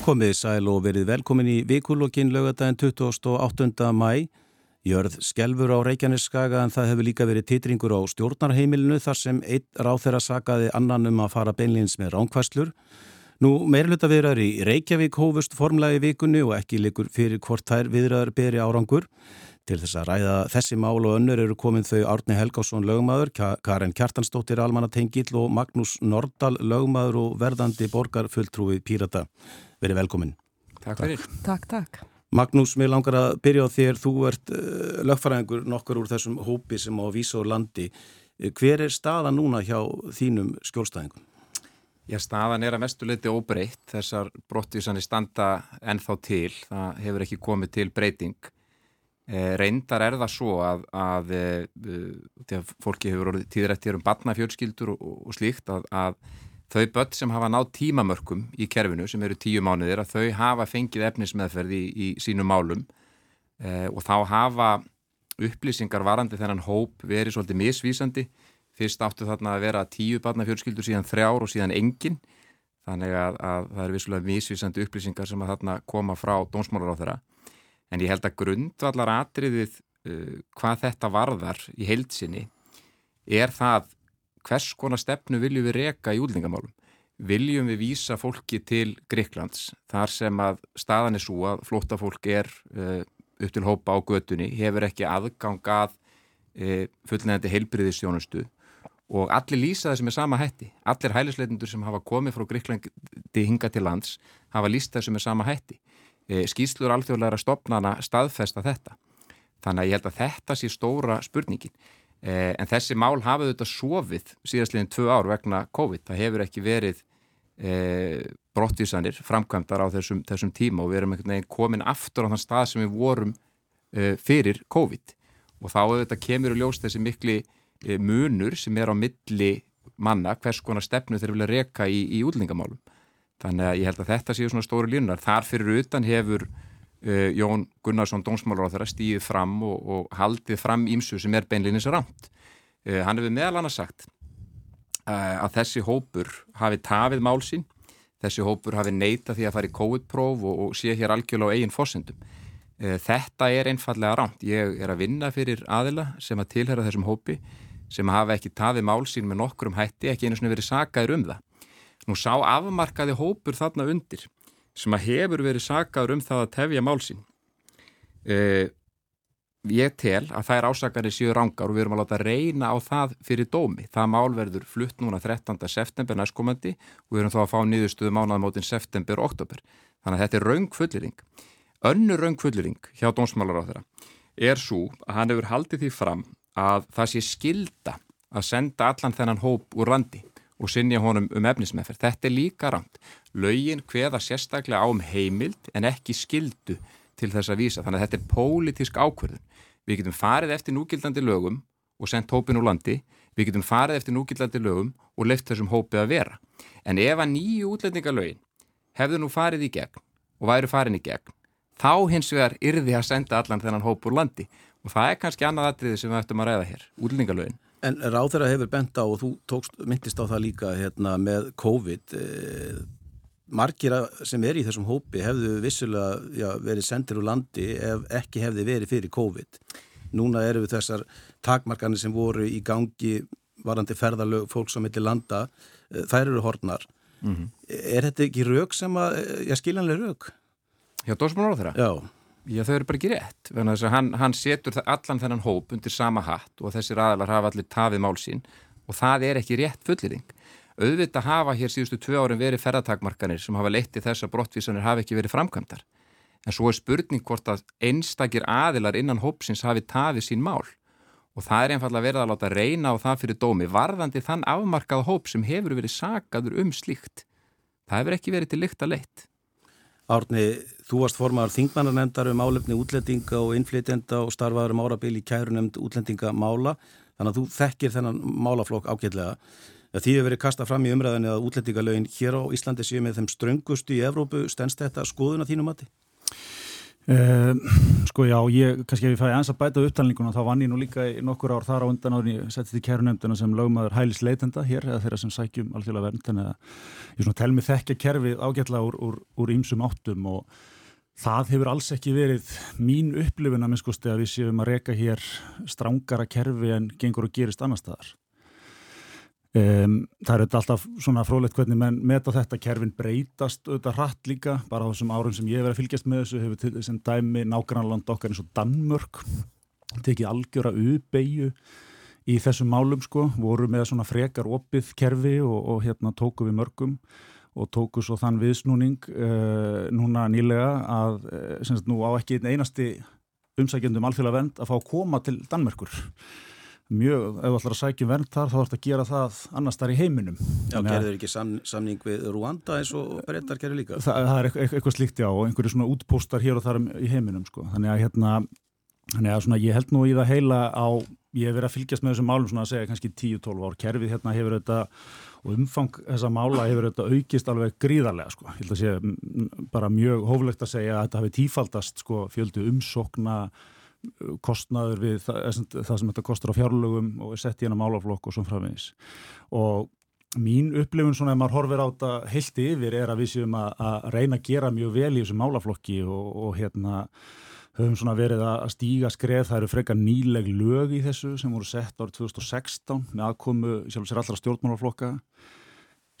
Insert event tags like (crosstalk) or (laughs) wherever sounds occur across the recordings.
Komið sæl og verið velkomin í vikulokkin lögadaginn 28. mæ. Jörð skelfur á Reykjaneskaga en það hefur líka verið titringur á stjórnarheimilinu þar sem einn ráð þeirra sagaði annan um að fara beinleins með ránkvæslur. Nú meirluta viðraður í Reykjavík hófust formlega í vikunni og ekki likur fyrir hvort þær viðraður beri árangur. Til þess að ræða þessi mál og önnur eru komin þau Árni Helgásson lögmaður, Karen Kjartansdóttir Almanatengill og Magnús Nordal lögmaður og verðandi borgarfulltrúi Pírata. Verið velkomin. Takk fyrir. Takk, takk. Magnús, mér langar að byrja á þér. Þú ert uh, lögfæraðingur nokkur úr þessum hópi sem á vísa og landi. Hver er staða núna hjá þínum skjólstæðingum? Já, staðan er að mestuleiti óbreytt. Þessar brottvísanir standa ennþá til. Það hefur ekki komið til breyting. Eh, reyndar er það svo að, að, að eh, fólki hefur orðið tíðrættir um batnafjölskyldur og, og slíkt að, að þau börn sem hafa nátt tímamörkum í kerfinu sem eru tíu mánuðir að þau hafa fengið efnismeðferði í, í sínum málum e, og þá hafa upplýsingar varandi þennan hóp verið svolítið misvísandi. Fyrst áttu þarna að vera tíu batnafjölskyldur síðan þrjár og síðan engin. Þannig að það eru vissulega misvísandi upplýsingar sem að þarna koma frá dónsmálar á þeirra en ég held að grundvallar atriðið uh, hvað þetta varðar í heilsinni er það hvers konar stefnu viljum við reka í útlendingamálum. Viljum við vísa fólki til Greiklands þar sem að staðan er svo að flótta fólk er uh, upp til hópa á götunni, hefur ekki aðgangað uh, fullnægandi heilbriðistjónustu og allir lýsa það sem er sama hætti. Allir hælisleitundur sem hafa komið frá Greiklandi hinga til lands hafa lýst það sem er sama hætti. E, skýslur alþjóðlega stopnana staðfesta þetta. Þannig að ég held að þetta sé stóra spurningin. E, en þessi mál hafaðu þetta sofið síðastliðin tvö ár vegna COVID. Það hefur ekki verið e, brottvísanir framkvæmdar á þessum, þessum tíma og við erum einhvern veginn komin aftur á þann stað sem við vorum e, fyrir COVID. Og þá auðvitað kemur í ljós þessi mikli munur sem er á milli manna hvers konar stefnu þeir vilja reka í, í útlendingamálum. Þannig að ég held að þetta séu svona stóri línunar. Þar fyrir utan hefur uh, Jón Gunnarsson dómsmálar á þeirra stíðið fram og, og haldið fram ímsu sem er beinlinis rámt. Uh, hann hefur meðal annars sagt uh, að þessi hópur hafi tafið málsinn, þessi hópur hafi neita því að fara í COVID-próf og, og sé hér algjörlega á eigin fósendum. Þetta er einfallega rámt. Ég er að vinna fyrir aðila sem að tilhera þessum hópi sem hafa ekki tafið málsinn með nokkrum hætti, ekki einu svona verið sagaður um það. Nú sá afmarkaði hópur þarna undir sem að hefur verið sagaður um það að tefja málsinn. Uh, ég tel að það er ásakarið síður rángar og við erum að láta reyna á það fyrir dómi. Það mál verður flutt núna 13. september næstkomandi og við erum þá að fá nýðustuðu mánaðamótin september og oktober. Þannig að þetta er raungfulliring. Önnur raungfulliring hjá dómsmálar á þeirra er svo að hann hefur haldið því fram að það sé skilda að senda allan þennan hóp úr landi og sinja honum um efnismeðferð. Þetta er líka rámt. Laugin hveða sérstaklega á um heimild en ekki skildu til þess að vísa. Þannig að þetta er pólitísk ákverðun. Við getum farið eftir núgildandi lögum og sendt hópin úr landi. Við getum farið eftir núgildandi lögum og leift þessum hópið að vera. En ef að nýju útlendingalögin hefðu nú farið í gegn og væri farin í gegn, þá hins vegar yrði að senda allan þennan hóp úr landi. Og það er kannski annað atriði sem við ættum að ræða hér, útlendingalögin. En ráð þeirra hefur bent á og þú tókst, myndist á það líka hérna, með COVID eh, margir sem er í þessum hópi hefðu vissulega já, verið sendir úr landi ef ekki hefði verið fyrir COVID núna eru við þessar takmarkanir sem voru í gangi varandi ferðalög fólks á milli landa eh, þær eru hornar mm -hmm. er þetta ekki rauk sem að, eh, já skiljanlega rauk? Já, dósmálar á þeirra? Já Já, þau eru bara ekki rétt. Hann, hann setur allan þennan hóp undir sama hatt og þessir aðalar hafa allir tafið mál sín og það er ekki rétt fullirinn. Auðvitað hafa hér síðustu tvö árum verið ferðartakmarkanir sem hafa leitt í þess að brottvísanir hafi ekki verið framkvæmdar. En svo er spurning hvort að einstakir aðilar innan hópsins hafi tafið sín mál og það er einfallega verið að láta reyna á það fyrir dómi varðandi þann afmarkað hóp sem hefur verið sagaður um slíkt. Það hefur ekki verið til lykt að leitt. Árni, þú varst formadur þingmannarnemndar um álefni útlendinga og innflytjenda og starfaður um árabil í kærunemnd útlendingamála þannig að þú þekkir þennan málaflokk ágætlega. Því hefur verið kastað fram í umræðinni að útlendingalögin hér á Íslandi séu með þeim ströngustu í Evrópu stennst þetta skoðuna þínum mati? Uh, sko já, ég, kannski ef ég fæði eins að bæta upptalninguna þá vann ég nú líka í nokkur ár þar á undan áður ég settist í kærunemduna sem lögmaður hælis leitenda hér eða þeirra sem sækjum alþjóðlega vernd þannig að ég svona tel mig þekkja kerfið ágætla úr ímsum áttum og það hefur alls ekki verið mín upplifin að minnskosti að við séum að reyka hér strángara kerfi en gengur og gerist annar staðar Um, það er alltaf svona frólægt hvernig menn meta þetta. Kerfin breytast auðvitað hratt líka, bara á þessum árum sem ég hef verið að fylgjast með þessu, hefur til þessum dæmi nágrannland okkar eins og Danmörk tekið algjöra ubeigju í þessum málum sko. Voru með svona frekar opið kerfi og, og hérna tóku við mörgum og tóku svo þann viðsnúning uh, núna nýlega að uh, sagt, nú á ekki einn einasti umsækjandum alþjóðlega vend að fá að koma til Danmörkur mjög, ef þú ætlar að sækja vernd þar þá ætlar að gera það annars þar í heiminum. Já, gerður ekki sam, samning við Rwanda eins og breytar gerður líka? Það, það er eitthvað slíkt já og einhverju svona útpostar hér og þar í heiminum sko, þannig að hérna þannig að svona ég held nú í það heila á ég hef verið að fylgjast með þessum málum svona að segja kannski 10-12 ár, kerfið hérna hefur þetta og umfang þessa mála hefur þetta aukist alveg gríðarlega sko, ég held að sé bara mjög hóflegt að segja að þetta hafi tífaldast sko fjöldu umsokna kostnaður við það, það sem þetta kostar á fjárlögum og er sett í hennar málaflokk og svona framvegis. Og mín upplifun svona ef maður horfir á þetta heilt yfir er að við séum að, að reyna að gera mjög vel í þessum málaflokki og, og hérna höfum svona verið að stíga skref, það eru frekar nýleg lög í þessu sem voru sett árið 2016 með aðkomu sjálf sér allra stjórnmálaflokka.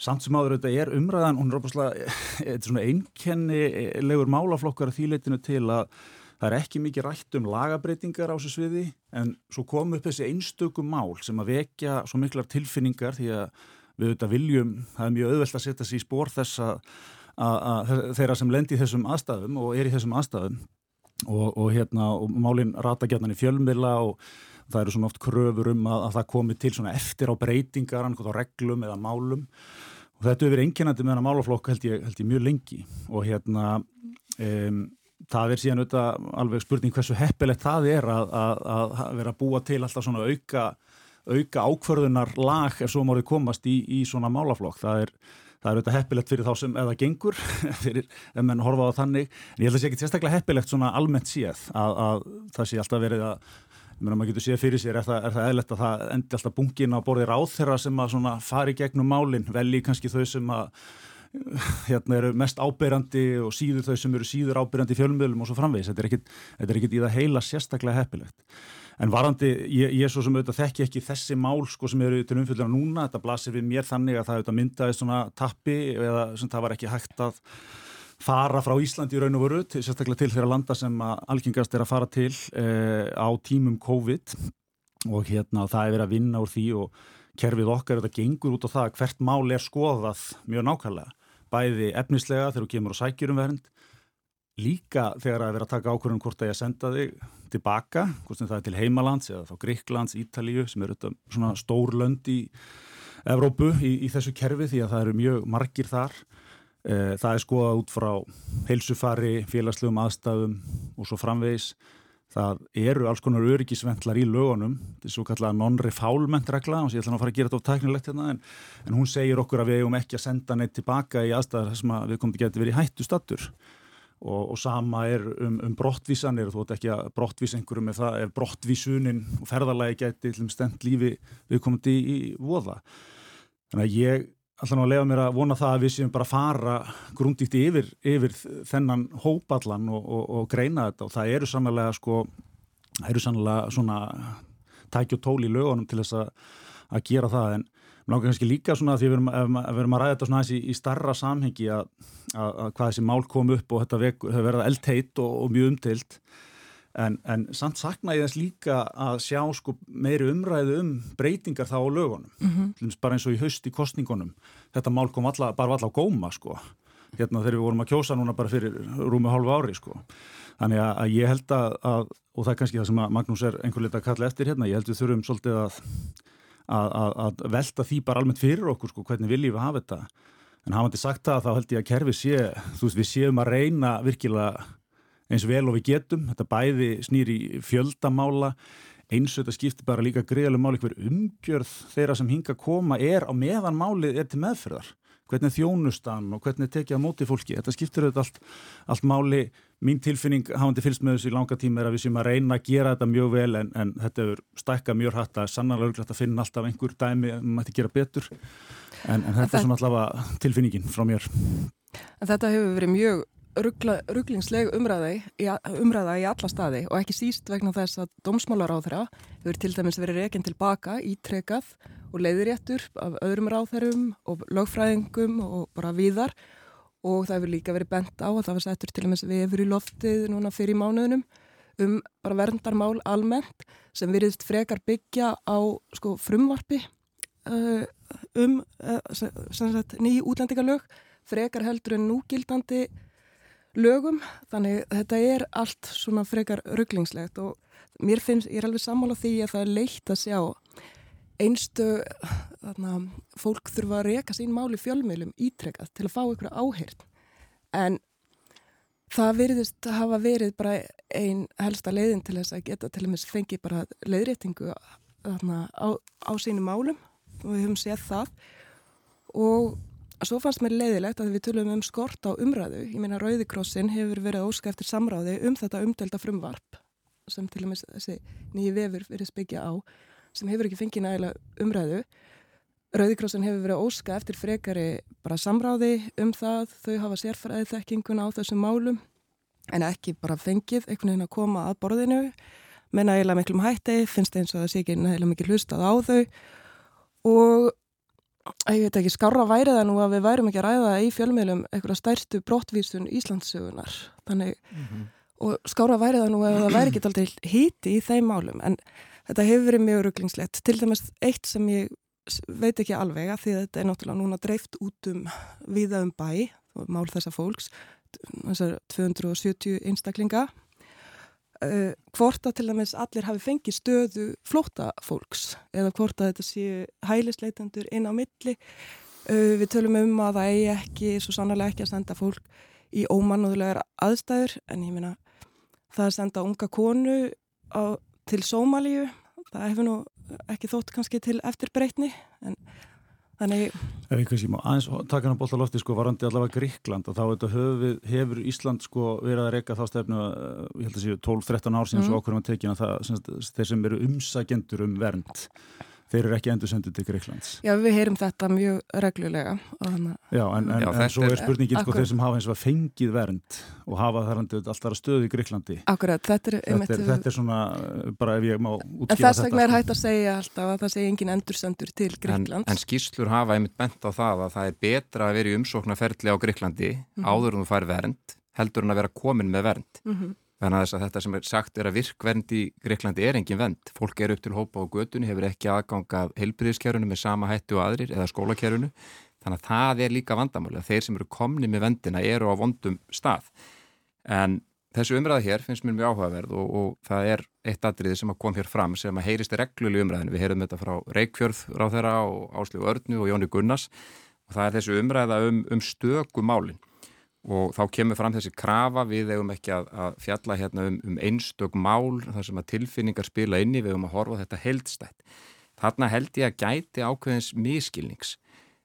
Samt sem áður þetta er umræðan, hún er (laughs) svona einkennilegur málaflokkar að þýleitinu til að Það er ekki mikið rætt um lagabreitingar á þessu sviði en svo kom upp þessi einstökum mál sem að vekja svo miklar tilfinningar því að við auðvitað viljum, það er mjög auðvelt að setja sér í spór þess að, þeirra sem lendir í þessum aðstæðum og er í þessum aðstæðum. Og, og, hérna, og málinn rata gætnan í fjölmila og það eru svona oft kröfur um að, að það komi til eftir á breytingar, annað reglum eða málum. Og þetta hefur verið enginandi með hana málaflokk held ég, held ég mjög lengi. Og hérna um, það er síðan auðvitað alveg spurning hversu heppilegt það er að, að, að vera að búa til alltaf svona auka, auka ákvörðunar lag ef svo mórið komast í, í svona málaflokk. Það er, það er auðvitað heppilegt fyrir þá sem eða gengur, (laughs) fyrir ef menn horfa á þannig. En ég held að það sé ekki sérstaklega heppilegt svona almennt séð að, að það sé alltaf verið að Mér að maður getur séð fyrir sér, er það, það eðlert að það endi alltaf bungin á borði ráð þeirra sem að fari gegnum málinn, velji kannski þau sem að hérna eru mest ábyrjandi og síður þau sem eru síður ábyrjandi í fjölumöðlum og svo framvegis, þetta er ekkit, þetta er ekkit í það heila sérstaklega heppilegt. En varandi, ég, ég svo sem auðvitað þekki ekki þessi mál sko sem eru til umfylgjarna núna, þetta blasir við mér þannig að það auðvitað myndaði svona tappi eða sem það var ekki hægt að fara frá Íslandi í raun og til, sérstaklega til þeirra landa sem að algengast er að fara til eh, á tímum COVID. Og hérna það er verið að vinna úr því og kerfið okkar þetta gengur út á það hvert mál er skoðað mjög nákvæmlega bæði efnislega þegar þú kemur og sækjur um vernd líka þegar að vera að taka ákvörðum hvort að ég senda þig tilbaka hvort sem það er til heimalands eða þá Gríklands, Ítalíu sem eru svona stór lönd í Evrópu í, í þessu kerfi því að það eru mjög margir þar. E, það er skoðað út frá heilsufari, félagslegum aðstæðum og svo framvegis það eru alls konar öryggisventlar í lögunum, þetta er svo kallega non-refoulement regla, og ég ætla að fara að gera þetta á tæknilegt hérna, en, en hún segir okkur að við eigum ekki að senda neitt tilbaka í aðstæðar sem að við komum til að geta verið í hættu stattur og, og sama er um, um brottvísanir, þú veit ekki að brottvís einhverjum ef, ef brottvísunin og ferðarlægi geti stend lífi við komum til í voða. Þannig að ég alltaf ná að lefa mér að vona það að við séum bara að fara grúndíkt yfir, yfir þennan hópallan og, og, og greina þetta. Og það eru sannlega sko, það eru sannlega svona tæki og tól í lögunum til þess að, gera það. En langar kannski líka svona að því við erum, við erum að ræða þetta svona aðeins í, í starra samhengi að, að, að hvað þessi mál kom upp og þetta verið eldteitt og, og mjög umtilt En, en samt sakna ég þess líka að sjá sko meiri umræðu um breytingar þá á lögunum. Mm -hmm. bara eins og í haust í kostningunum þetta mál kom alla, bara alla á góma sko. Hérna þegar við vorum að kjósa núna bara fyrir rúmi hálfu ári sko. Þannig að, að ég held að, að og það er kannski það sem að Magnús er einhver lit að kalla eftir hérna, ég held við þurfum svolítið að að velta því bara almennt fyrir okkur sko hvernig viljum við hafa þetta. En hafandi sagt það þá held ég að kerfi sé þú veist við séum að reyna virkilega eins vel og við getum, þetta bæði snýri fjöldamála, eins og þetta skiptir bara líka greiðlega máli hver umgjörð þeirra sem hinga að koma er á meðan málið er til meðferðar. Hvernig þjónustan og hvernig tekið á móti fólki, þetta skiptir auðvitað allt, allt máli. Mín tilfinning hafandi fylgst með þessu í langa tíma er að við séum að reyna að gera þetta mjög vel en, en þetta er stækka mjög hægt að sannlega örglegt að finna alltaf einhver dæmi um að maður ætti gera betur. En, en þetta er svona allavega tilfinningin frá mér. En þetta hefur verið mjög rugglingsleg umræða umræða í alla staði og ekki síst vegna þess að dómsmálaráðra hefur til dæmis verið reyginn tilbaka ítrekað og leiðiréttur af öðrum ráðherrum og lögfræðingum og bara víðar. Og það hefur líka verið bent á að það var settur til dæmis vefur í loftið núna fyrir mánuðunum um bara verndarmál almennt sem veriðst frekar byggja á sko, frumvarpi uh, um uh, ný útlendingalög frekar heldur en núgildandi lögum þannig þetta er allt svona frekar rugglingslegt og mér finnst, ég er alveg sammála því að það er leitt að sjá einstu þarna, fólk þurfa að reyka sín máli fjölmiðlum ítrekkað til að fá ykkur áheyrt en það veriðist að hafa verið bara einn helsta leiðin til þess að geta til og með fengi bara leiðréttingu þarna, á, á sínu málum og við höfum séð það. Og svo fannst mér leiðilegt að við tölum um skort á umræðu. Ég meina Rauðikrossin hefur verið óska eftir samráði um þetta umdelda frumvarp sem til og með þessi nýju vefur verið spikja á sem hefur ekki fengið nægilega umræðu. Rauðikrossin hefur verið óska eftir frekari bara samráði um það, þau hafa sérfæðið þekkinguna á þessum málum en ekki bara fengið einhvern veginn að koma að borðinu með nægilega miklum hætti, finnst eins og það sé ekki nægilega mikil hlustað á þau. Og ég veit ekki, skára væri það nú að við værum ekki að ræða í fjölmiðlum eitthvað stærstu brottvísun Íslandsugunar þannig, mm -hmm. og skára væri það nú að það væri ekki alltaf híti í þeim málum en þetta hefur verið mjög rugglingslegt. Til dæmis eitt sem ég veit ekki alveg að því að þetta er náttúrulega núna dreift út um viða um bæ mál þessa fólks þessar 270 einstaklinga uh, hvort að til dæmis allir hafi fengið stöðu flóta fólks eða hvort að þetta séu hælisleitendur inn á milli. Uh, við tölum um að það eigi ekki svo sannlega ekki að senda fólk í ómannuðlegar aðstæður en ég minna það að senda unga konu á til Sómalíu það hefur nú ekki þótt kannski til eftirbreytni en þannig Ef ég kannski má aðeins taka hann á bólla lofti sko varandi allavega Gríkland og þá hefur, hefur Ísland sko verið að reyka þá stefnu eh, ég held að séu 12-13 ár síðan mm. svo okkur um að tekina það þeir sem eru umsækjendur um vernd þeir eru ekki endur sendið til Greiklands. Já, við heyrum þetta mjög reglulega. Já, en, en, Já, en svo er spurningin sko þeir sem hafa eins og fengið vernd og hafa þar alltaf stöð í Greiklandi. Akkurat, þetta er, þetta er, þetta er svona, bara ef ég má útskýra þetta. En þess vegna er hægt að segja alltaf að það segja engin endur sendur til Greiklands. En, en skýrslur hafa einmitt bent á það að það er betra að vera í umsóknarferðli á Greiklandi mm -hmm. áður en þú fær vernd heldur en að vera komin með vernd. Mm -hmm. Þannig að, að þetta sem er sagt er að virkvernd í Greiklandi er engin vend. Fólk er upp til hópa á gödunni, hefur ekki aðgangað heilbriðiskerfunu með sama hættu og aðrir eða skólakerfunu. Þannig að það er líka vandamáli að þeir sem eru komni með vendina eru á vondum stað. En þessu umræða hér finnst mér mjög áhugaverð og, og það er eitt atriði sem kom hér fram sem að heyrist regluli umræðinu. Við heyrum þetta frá Reykjörð ráð þeirra og Áslíu Örnu og Jóni Gunnars og það er þessu umræða um, um stökumálinn og þá kemur fram þessi krafa við hefum ekki að, að fjalla hérna um, um einstök mál þar sem að tilfinningar spila inni við hefum að horfa þetta heldstætt þarna held ég að gæti ákveðins miskilnings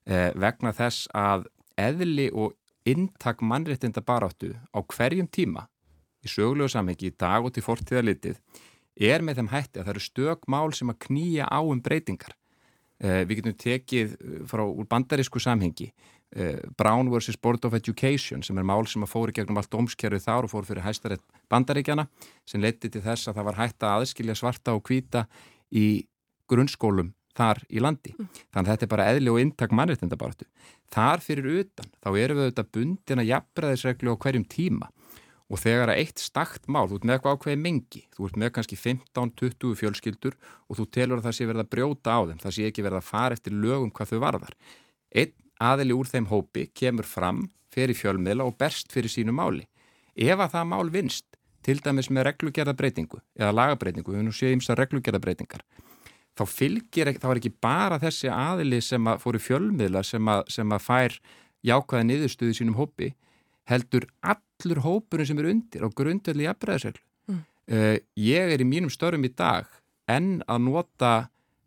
eh, vegna þess að eðli og intak mannréttinda baráttu á hverjum tíma í sögulegu samhengi í dag og til fortíðalitið er með þeim hætti að það eru stök mál sem að knýja á um breytingar. Eh, við getum tekið frá úr bandarísku samhengi. Eh, Brown vs. Board of Education sem er mál sem að fóri gegnum allt ómskerfið þar og fór fyrir hæstarétt bandaríkjana sem leiti til þess að það var hægt að aðskilja svarta og hvita í grunnskólum þar í landi. Mm. Þannig að þetta er bara eðli og intak mannreitindabaratu. Þar fyrir utan þá erum við auðvitað bundin að jafnbreðisreglu á hverjum tíma og þegar að eitt stakt mál, þú ert með eitthvað ákveði mengi, þú ert með kannski 15-20 fjölskyldur og þú telur að það sé verið að brjóta á þeim, það sé ekki verið að fara eftir lögum hvað þau varðar. Einn aðili úr þeim hópi kemur fram fyrir fjölmiðla og berst fyrir sínu máli. Ef að það mál vinst, til dæmis með reglugjörðabreitingu eða lagabreitingu, við nú séum þess að reglugjörðabreitingar, þá fylgir ekki, þá er ekki bara þessi aðili sem að fóru fjölmiðla sem að, sem að fær jákvæða niðurstuði sínum hópi, heldur allur hópurinn sem er undir á grundvelli jafnbreðarsreglu. Mm. Uh, ég er í mínum störum í dag en að nota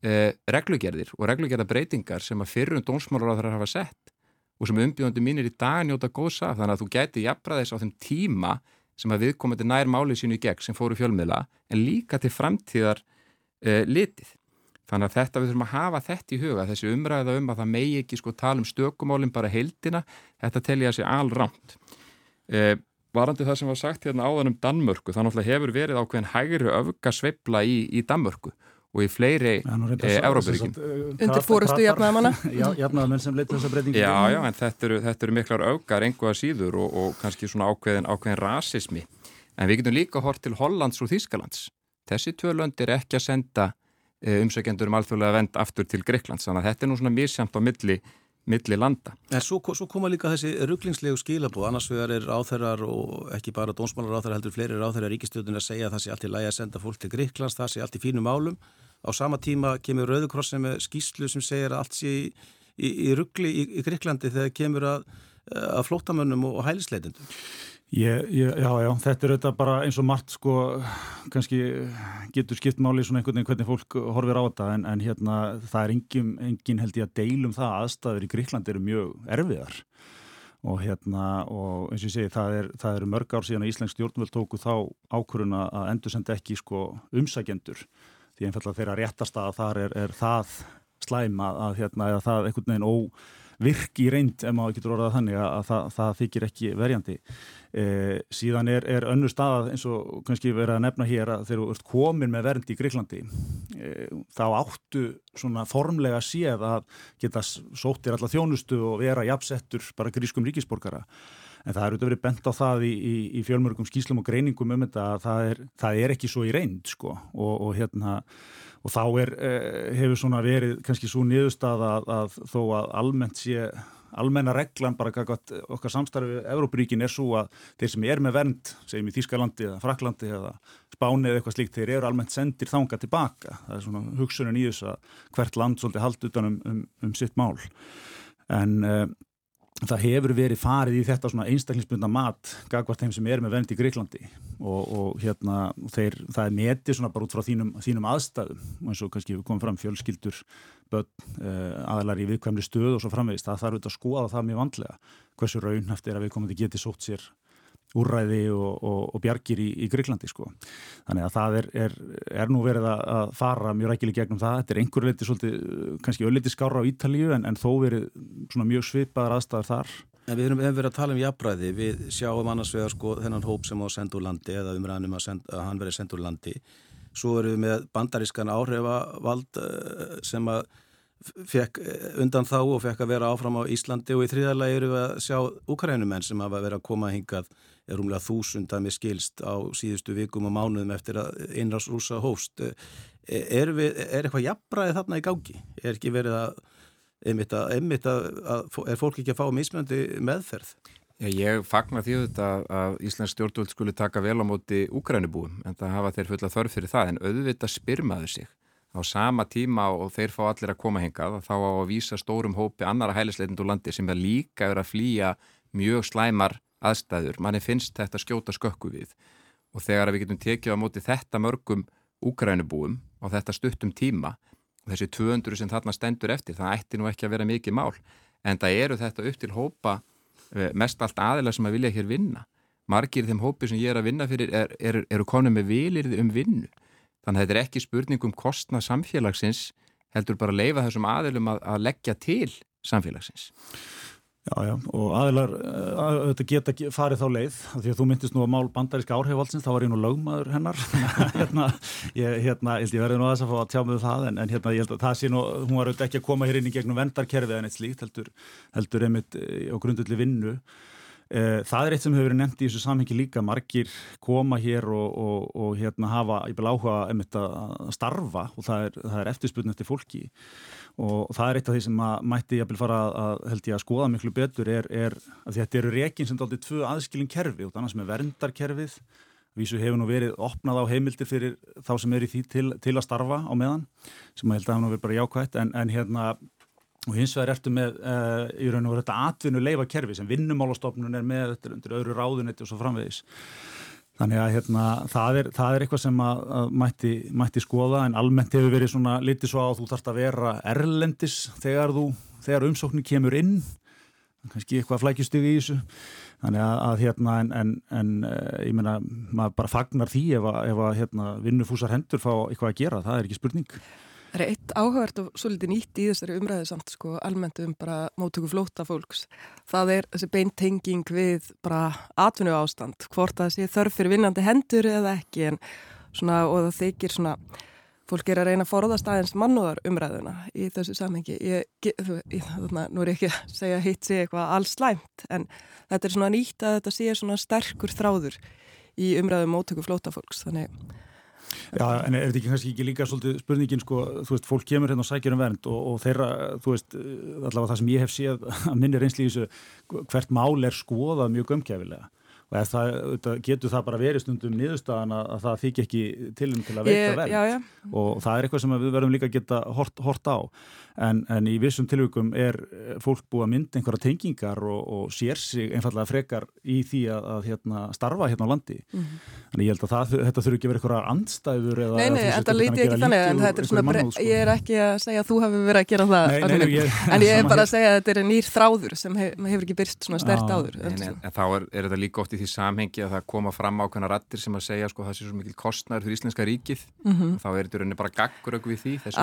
eh, reglugerðir og reglugerðabreitingar sem að fyrrum dónsmálar á þeirra hafa sett og sem umbjóðandi mínir í dag njóta góðsa þannig að þú gæti jafnbræðis á þeim tíma sem að viðkomandi nær málið sínu í gegn sem fóru fjölmiðla en líka til framtíðar uh, litið. Þannig að þetta við þurfum að hafa þetta í huga, þessi umræða um að það megi ekki sko tala um stökumálinn bara heildina, þetta tel ég að sé alrámt. Uh, varandi það sem var sagt hérna áðan um Danmörku, þannig að hefur verið ákveðin hægri öfga sveibla í, í Danmörku og í fleiri e, Európaríkin. Undir fórustu jafnaðamanna? (laughs) Já, jafnaðamenn sem leitt þessa breytingu. Já, já, en þetta eru, þetta eru miklar augar einhverja síður og, og kannski svona ákveðin, ákveðin rasismi. En við getum líka hort til Hollands og Þýskalands. Þessi tvö lönd er ekki að senda e, umsækjendur um alþjóðlega vend aftur til Greiklands, þannig að þetta er nú svona mísjamt á milli milli landa. En svo, svo koma líka þessi rugglingslegu skilabóð, annars vegar er áþærar og ekki bara dónsmálar áþærar heldur fleiri áþærar ríkistjóðin að segja að það sé allt í lægi að senda fólk til Greiklands, það sé allt í fínum álum á sama tíma kemur Rauðukrossin með skýslu sem segir að allt sé í, í, í ruggli í, í Greiklandi þegar kemur að, að flótamönnum og hælisleitendum. Ég, ég, já, já, þetta er auðvitað bara eins og margt sko, kannski getur skipt máli svona einhvern veginn hvernig fólk horfir á þetta en, en hérna það er engin, engin held ég að deilum það aðstæður í Gríkland eru mjög erfiðar. Og hérna og eins og ég segi það, er, eru mörg ár síðan að Íslensk stjórnvöld tóku þá ákvöruna að endur senda ekki sko umsækjendur. Því einfallega þeirra réttast að þar er, er það slæma að hérna eða það einhvern veginn óvirk í reynd ef maður getur orðað þannig að, að það, það þykir ekki verjandi. E, síðan er, er önnur stað eins og kannski verið að nefna hér að þeir eru komin með vernd í Greiklandi e, þá áttu svona formlega séð að geta sóttir alla þjónustu og vera jafnsettur bara grískum ríkisborgara. En það er auðvitað verið bent á það í, í, í fjölmörgum skýslum og greiningum um þetta að það er, það er ekki svo í reynd sko. Og, og hérna og þá er, eh, hefur svona verið kannski svo niðurstað að, að þó að almennt sé almenna reglan bara okkar samstarfið Európaríkin er svo að þeir sem er með vernd, segjum í Þýskalandi eða Fraklandi eða Spáni eða eitthvað slíkt, þeir eru almennt sendir þanga tilbaka. Það er svona hugsunin í þess að hvert land svolítið haldt utan um, um, um sitt mál. En uh, það hefur verið farið í þetta svona einstaklingsbundna mat gagvart þeim sem er með vend í Greiklandi og, og hérna þeir, það er metið svona bara út frá þínum, þínum aðstæðum og eins og kannski við komum fram fjölskyldur börn, uh, aðlar í viðkvæmri stöð og svo framvegist, það þarf auðvitað að skoða það mjög vandlega, hversu raunhaft er að við komum til geti sótt sér úrræði og, og, og bjargir í, í Greiklandi sko. Þannig að það er, er, er nú verið að fara mjög rækileg gegnum það. Þetta er einhverju leiti svolítið, kannski ölliti skára á Ítalíu en, en þó verið mjög svipaðar aðstæðar þar. En við höfum verið að tala um jafnbræði. Við sjáum annars vegar sko þennan hóp sem á sendur landi eða umræðanum að, send, að hann verið sendur landi. Svo erum við með bandarískan áhrifavald eh, sem að fekk undan þá og fekk að vera áfram á Íslandi og í þriðalagi eru við að sjá Ukraínumenn sem hafa verið að koma hingað er rúmlega þúsund að mér skilst á síðustu vikum og mánuðum eftir að einras rúsa hóst. Er, við, er eitthvað jafnbræði þarna í gangi? Er ekki verið að, einmitt að, einmitt að, að er fólk ekki að fá mismjöndi meðferð? Ég fagnar því að, að Íslands stjórnvöld skuli taka vel á móti úkrænubúum en það hafa þeir fulla þörf fyrir það en auðvitað spyrmaður sig á sama tíma og þeir fá allir að koma hengað þá á að vísa stórum hópi annara hælisleitindu landi sem er líka að flýja mjög slæmar aðstæður, manni finnst þetta skjóta skökku við. Og þegar við getum tekið á móti þetta mörgum úkrænubúum á þetta stuttum tíma og þessi 200 sem þarna stendur eftir, það ætti nú ekki að vera mikið mál en það eru þetta upp til hópa eh, mest allt aðila sem að vilja hér vinna. Margir þeim hópi sem ég er að vinna fyrir er, er, eru konum með vilirði um vinnu. Þannig að þetta er ekki spurning um kostna samfélagsins heldur bara að leifa þessum aðilum að, að leggja til samfélagsins Já, já, og aðilar að, þetta geta farið þá leið því að þú myndist nú að mál bandaríska áhrifvaldsins þá var ég nú lögmaður hennar. (laughs) Hérna, ég, hérna, ég verði nú aðeins að fá að tjá með það en, en hérna, ég held að það sé nú hún var auðvitað ekki að koma hér inn í gegnum vendarkerfið en eitt slíkt, heldur, heldur einmitt eh, á grundulli vinnu. eh, Það er eitt sem hefur verið nefnt í þessu samhengi líka. Margir koma hér og, og, og hérna hafa, ég vil áhuga einmitt að starfa og það er, er eftirspurn eftir fólki. Og það er eitt af því sem að mætti ég að fara að held ég að skoða miklu betur er, er að þetta eru rekin sem dálítið tvö aðskilin kerfi og þannig sem er verndarkerfið. Vísu hefur nú verið opnað á heimildir fyrir þá sem er í því til, til að starfa á meðan sem að held að það nú verið bara jákvægt en, en hérna og hins vegar ertu með uh, í raun og verið þetta atvinnu leifa kerfi sem vinnumálastofnun er með þetta undir öðru ráðunetti og svo framvegis. Þannig að hérna, það, er, það er eitthvað sem að, að mætti, mætti skoða en almennt hefur verið svona litið svo að þú þarfst að vera erlendis þegar, þú, þegar umsóknin kemur inn. Kannski eitthvað flækjustug í þessu. Þannig að, að hérna en, en, en eh, ég meina maður bara fagnar því ef að, ef að hérna, vinnufúsar hendur fá eitthvað að gera, það er ekki spurning Það er eitt áhugavert og svolítið nýtt í þessari umræðu samt sko almennt um bara mótöku flóta fólks. Það er þessi beintenging við bara atvinnu ástand, hvort það sé þörf fyrir vinnandi hendur eða ekki en svona og það þykir svona fólk er að reyna að forðast aðeins mannúðar umræðuna í þessu samhengi. Ég, ég, þannig að nú er ekki að segja hitt sé eitthvað alls slæmt en þetta er svona nýtt að þetta sé svona sterkur þráður í umræðu mótöku flóta fólks þannig Já, en er þetta ekki kannski ekki líka svolítið spurningin sko, þú veist, fólk kemur hérna og sækjur um vernd og, og þeirra, þú veist, allavega það sem ég hef séð (laughs) að minni þessu hvert mál er skoðað mjög gömkjæfilega og það, getur það bara verið stundum niðurstaðan að, að það þykir ekki til um til að veita já. og það er eitthvað sem við verðum líka að geta hort, hort á en, en í vissum tilvíkum er fólk búið að mynda einhverja tengingar og, og sér sig einfallega frekar í því að, að hérna, starfa hérna á landi. Mm -hmm. en ég held að það, þetta þurfi ekki verið eitthvað andstæður eða Nei, nei, þetta líti ekki þannig en þetta er svona, mannúð, sko. ég er ekki að segja að þú hefur verið að gera það nei, nei, ég, en ég er (laughs) bara að segja að þetta er nýr þráður sem hef, hefur ekki byrst svona stert áður En, þá er, er þetta líka oft í því samhengi að það koma fram ákveðna rattir sem að segja sko það sé svo mikil kostnæður fyrir Íslenska ríkið. Mm -hmm. þá er þetta rauninni bara gaggur við því þess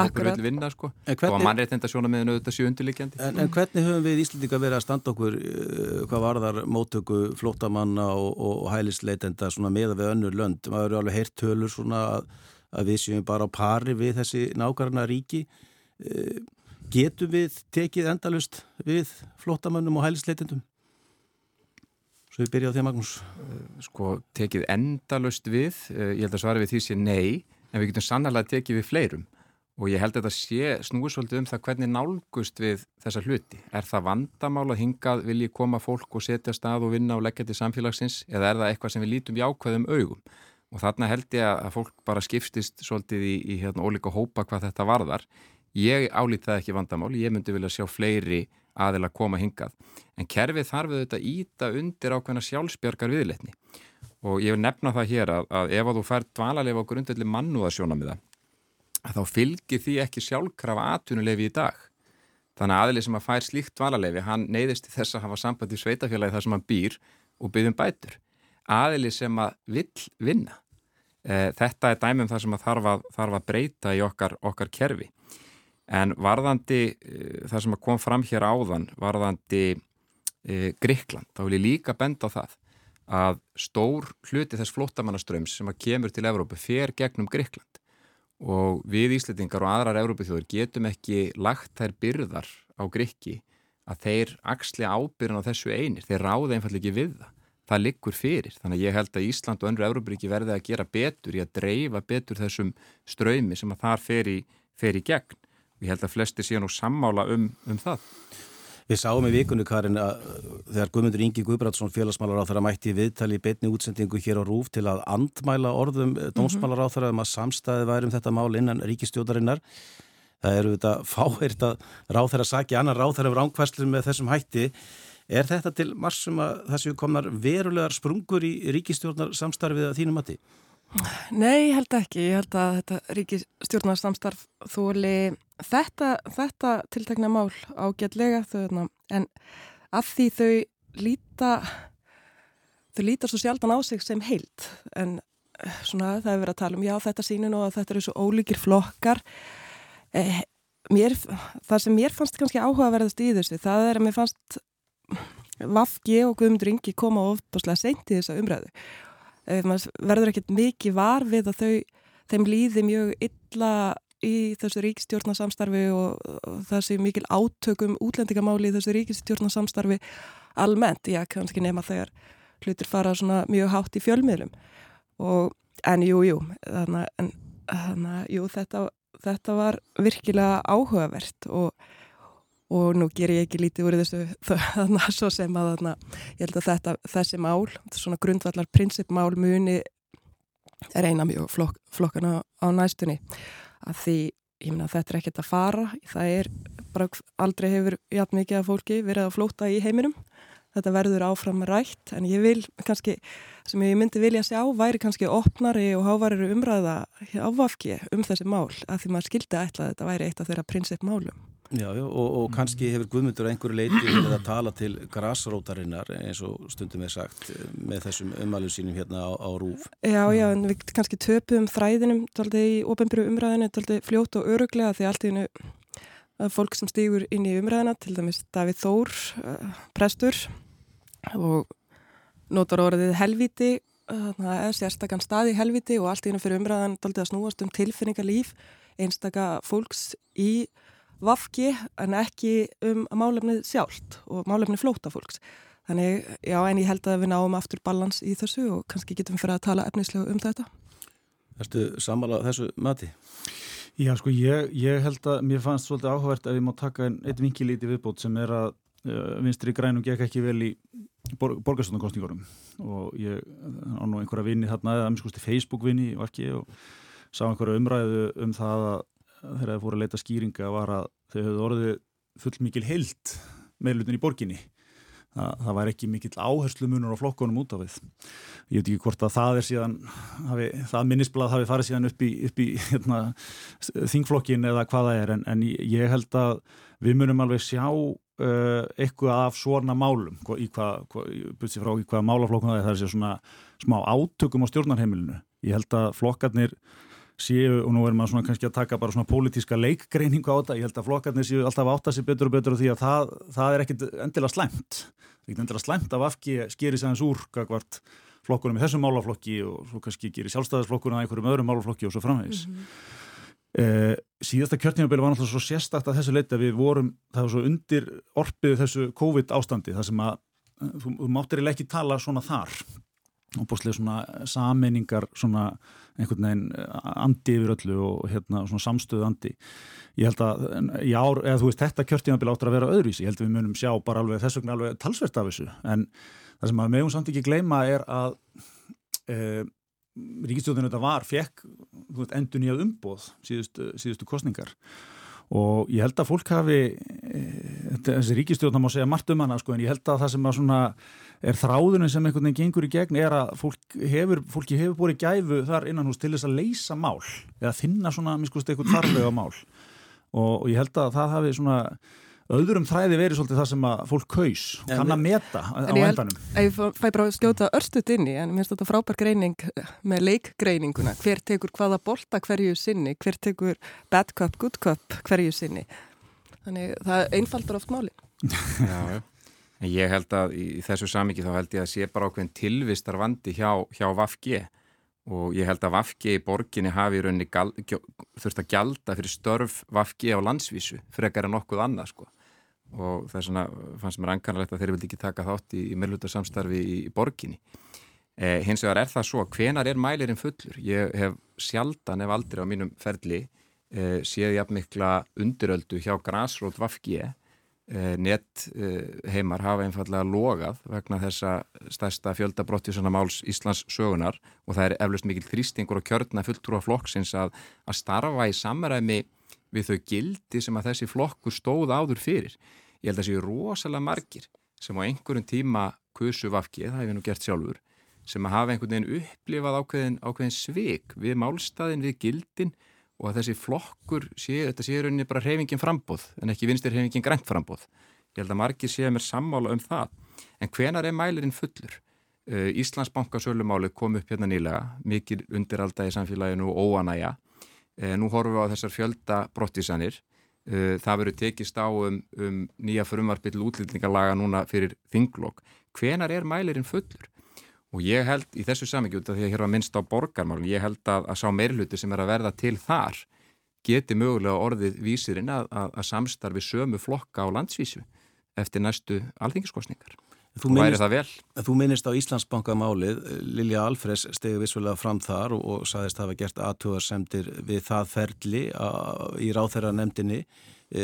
og mannréttinda sjónamiðinu auðvitað séu undirlikjandi en, en hvernig höfum við Íslandika verið að standa okkur uh, hvað varðar móttöku flótamanna og, og hælisleitenda meða við önnur lönd? Maður eru alveg heyrt tölur svona að, að við séum bara á pari við þessi nákvæmna ríki uh, getum við tekið endalust við flótamannum og hælisleitendum? Svo við byrjaðum því að Magnús. Sko, tekið endalust við, ég held að svara við því sé nei, en við getum sannarlega tekið við fleirum og ég held að þetta sé snúisvöldið um það hvernig nálgust við þessa hluti. Er það vandamál að hingað vilji koma fólk og setja stað og vinna og leggja til samfélagsins eða er það eitthvað sem við lítum jákvæðum augum? Og þarna held ég að fólk bara skipstist svolítið í, í hérna, ólíka hópa hvað þetta varðar. Ég álít það ekki vandamál, ég myndi vilja sjá fleiri aðil að koma hingað. En kerfið þarf auðvitað íta undir ákveðna sjálfsbjörgar viðletni og ég vil nefna það hér að, að ef að þú fær dvalarleif á grundvelli mannúðasjónamiða þá fylgir því ekki sjálfkrafa atvinnuleifi í dag. Þannig að aðlið sem að fær slíkt dvalarleifi, hann neyðist þess að hafa samband í sveitafélagi þar sem hann býr og byggjum bætur. Aðlið sem að vill vinna. E, þetta er dæmum það sem að þarf að, þarf að breyta í okkar, okkar kerfi. En varðandi uh, það sem kom fram hér áðan, varðandi uh, Gríkland, þá vil ég líka benda á það að stór hluti þess flottamannaströms sem að kemur til Evrópu fer gegnum Gríkland og við Íslandingar og aðrar Evrópithjóður getum ekki lagt þær byrðar á Gríki að þeir axli ábyrðan á þessu einir, þeir ráða einfall ekki við það. Það liggur fyrir, þannig að ég held að Ísland og önnru Evrópuríki verði að gera betur í að dreifa betur þessum ströymi sem að þar fer í, fer í gegn ég held að flesti séu nú sammála um, um það. Við sáum í vikunni Karin að þegar Guðmundur Ingi Guðbrandsson félagsmálar á þeirra mætti viðtali í beitni útsendingu hér á Rúf til að andmæla orðum mm -hmm. dómsmálar á þeirra um að samstæði væri um þetta mál innan ríkistjóðarinnar. Það eru þetta fáirt að ráð þeirra saki annar ráð þeirra ránkvæslu með þessum hætti. Er þetta til marsum að þessu komnar verulegar sprungur í ríkistjórnar samstarfið að þínum mati? Nei, ég held ekki. Ég held að þetta ríkistjórnarsamstarf þóli þetta, þetta tiltekna mál ágætlega þau, en að því þau líta þau lítar svo sjaldan á sig sem heilt en eh, svona það hefur verið að tala um já þetta sínun og þetta eru svo ólíkir flokkar eh, mér, það sem mér fannst kannski áhugaverðast í þessu það er að mér fannst Vafgi og Guðmundur Ingi koma ofbúslega seint í þessa umræðu verður ekkert mikið var við að þau þeim líði mjög illa í þessu ríkistjórnarsamstarfi og, og það sé mikil átökum útlendingamáli í þessu ríkistjórnarsamstarfi almennt, já, kannski nema þegar hlutir fara svona mjög hátt í fjölmiðlum. Og, en jú, jú þannig, jú, þetta, þetta var virkilega áhugavert og, og nú ger ég ekki lítið úr þessu (laughs) þannig að svo sem að þannig, ég held að þetta, þessi mál, svona grundvallar prinsipmál muni er eina mjög flok, flokkana á næstunni. Að því, ég minna þetta er ekkert að fara, það er bara aldrei hefur jægt mikið af fólki verið að flóta í heiminum, þetta verður áfram rætt, en ég vil kannski, sem ég myndi vilja sjá, væri kannski opnari og hávarir umræða ávafki um þessi mál, að því maður skildi að þetta væri eitt af þeirra prinsip málum. Já, já, og, og kannski hefur Guðmundur einhverju leiti verið að tala til grásrótarinnar eins og stundum er sagt með þessum umælum sínum hérna á, á rúf. Já, já, en við kannski töpum þræðinum taldið í ofenbyrju umræðinu taldið fljótt og öruglega því allt í hennu fólk sem stýgur inn í umræðina til dæmis Davíð Þór, uh, prestur og notar orðið helviti það er sérstakann stað í helviti og allt í hennu fyrir umræðan taldið að snúast um tilfinningarlíf einstaka fólks í vafki en ekki um málefnið sjálft og málefnið flóta fólks. Þannig, já, en ég held að við náum aftur balans í þessu og kannski getum fyrir að tala efnislega um þetta. Erstu sammála þessu mati? Já, sko, ég, ég held að mér fannst svolítið áhugavert að við má taka einn ein vinkilíti viðbót sem er að uh, vinstri grænum gekk ekki vel í bor borgarstofnarkostningunum og ég á nú einhverja vinni þarna eða amskusti Facebook vinni og ekki og sá einhverja umræðu um það að þegar það fóru að leita skýringa var að þau höfðu orðið full mikil heilt meðlutin í borginni. Það, það var ekki mikill áherslu munur á flokkonum út af við. Ég veit ekki hvort að það er síðan, hafi, það minnisblad hafi farið síðan upp í, upp í hérna, þingflokkin eða hvaða er en, en ég held að við munum alveg sjá uh, eitthvað af svona málum í hvað, byrjum frá í hvaða málaflokkun það er, það er svona smá átökum á stjórnarheimilinu. Ég held að flokkarnir séu, og nú erum maður svona kannski að taka bara svona pólitíska leikgreiningu á þetta, ég held að flokkarnir séu alltaf átt að sé betur og betur og því að það, það er ekkit endilega slæmt, er ekkit endilega slæmt af afki skeri sæðans úr kakvart flokkunum í þessum málaflokki og svo kannski gerir sjálfstæðisflokkunum að einhverjum öðrum málaflokki og svo framvegis. Mm -hmm. eh, síðasta kjörtningabili var náttúrulega svo sérstakt að þessu leita við vorum, það var svo undir orpið þessu COVID ástandi, það sem að þú, þú máttir ekki tala svona þar og bústlega svona sameiningar svona einhvern veginn eh, andi yfir öllu og hérna svona samstöðu andi ég held að ár, eða þú veist þetta kjörtímanbíl áttur að vera öðruvísi, ég held að við munum sjá bara alveg þess vegna alveg talsvert af þessu. En það sem að meðum samt ekki gleyma er að e, ríkistjóðinu þetta var, fekk endur nýjað umbóð síðustu, síðustu kostningar og ég held að fólk hafi e, þessi ríkistjóðna má segja margt um hana sko en ég held að það sem að svona er þráðunum sem einhvern veginn gengur í gegn er að fólk hefur, fólki hefur búið gæfu þar innan hús til þess að leysa mál eða finna svona, miskust, eitthvað tarflega mál. Og, og ég held að það hafi svona öðrum þræði verið svolítið það sem að fólk kaus kann að meta á endanum. Ég fæ bara að skjóta örstut inn í en mér finnst þetta frábær greining með leikgreininguna. Hver tekur hvaða bolta hverju sinni? Hver tekur bad cup, good cup hverju sinni? Þannig það einfaldar oft máli (laughs) Já, Ég held að í þessu samiki þá held ég að sé bara ákveðin tilvistar vandi hjá, hjá Vafgi og ég held að Vafgi í borginni hafi í rauninni gal, þurft að gjalda fyrir störf Vafgi á landsvísu frekar en nokkuð annað sko og það er svona, fannst mér ankanalegt að þeir vildi ekki taka þátt í, í meðlutarsamstarfi í, í borginni. Eh, hins vegar er það svo, hvenar er mælirinn fullur? Ég hef sjaldan ef aldrei á mínum ferli eh, séð jafn mikla undiröldu hjá Grasrót Vafgi Eh, net eh, heimar hafa einfallega logað vegna þessa stærsta fjöldabrotti máls Íslands sögunar og það er eflust mikil þrýstingur og kjörna fulltrúa flokksins að, að starfa í samræmi við þau gildi sem að þessi flokkur stóð áður fyrir. Ég held að séu rosalega margir sem á einhverjum tíma kusu vafkið, það hef ég nú gert sjálfur, sem að hafa einhvern veginn upplifað ákveðin, ákveðin svik við málstæðin, við gildin og að þessi flokkur sé, þetta sé rauninni bara reyfingin frambóð en ekki vinstir reyfingin grænt frambóð. Ég held að margir séu mér sammála um það. En hvenar er mælirinn fullur? Uh, Íslandsbanka sölumáli kom upp hérna nýlega, mikið undiralda í samfélaginu og óanæja. Uh, nú horfum við á þessar fjölda brottisanir. Uh, það verður tekist á um, um nýja frumarbill útlýtningarlaga núna fyrir þinglokk. Hvenar er mælirinn fullur? Og ég held í þessu út af því að hér var minnst á borgarmálun, ég held að, að sá meirluti sem er að verða til þar geti mögulega orðið vísirinn að, að, að samstarfi sömu flokka á landsvísu eftir næstu alþingiskosningar. Þú minnist, það vel? Þú minnist á Íslandsbankamálið, Lilja Alfres stegi vissvelega fram þar og, og saðist að hafa gert aðtúarsemdir við það ferli í ráþæra nefndinni. E,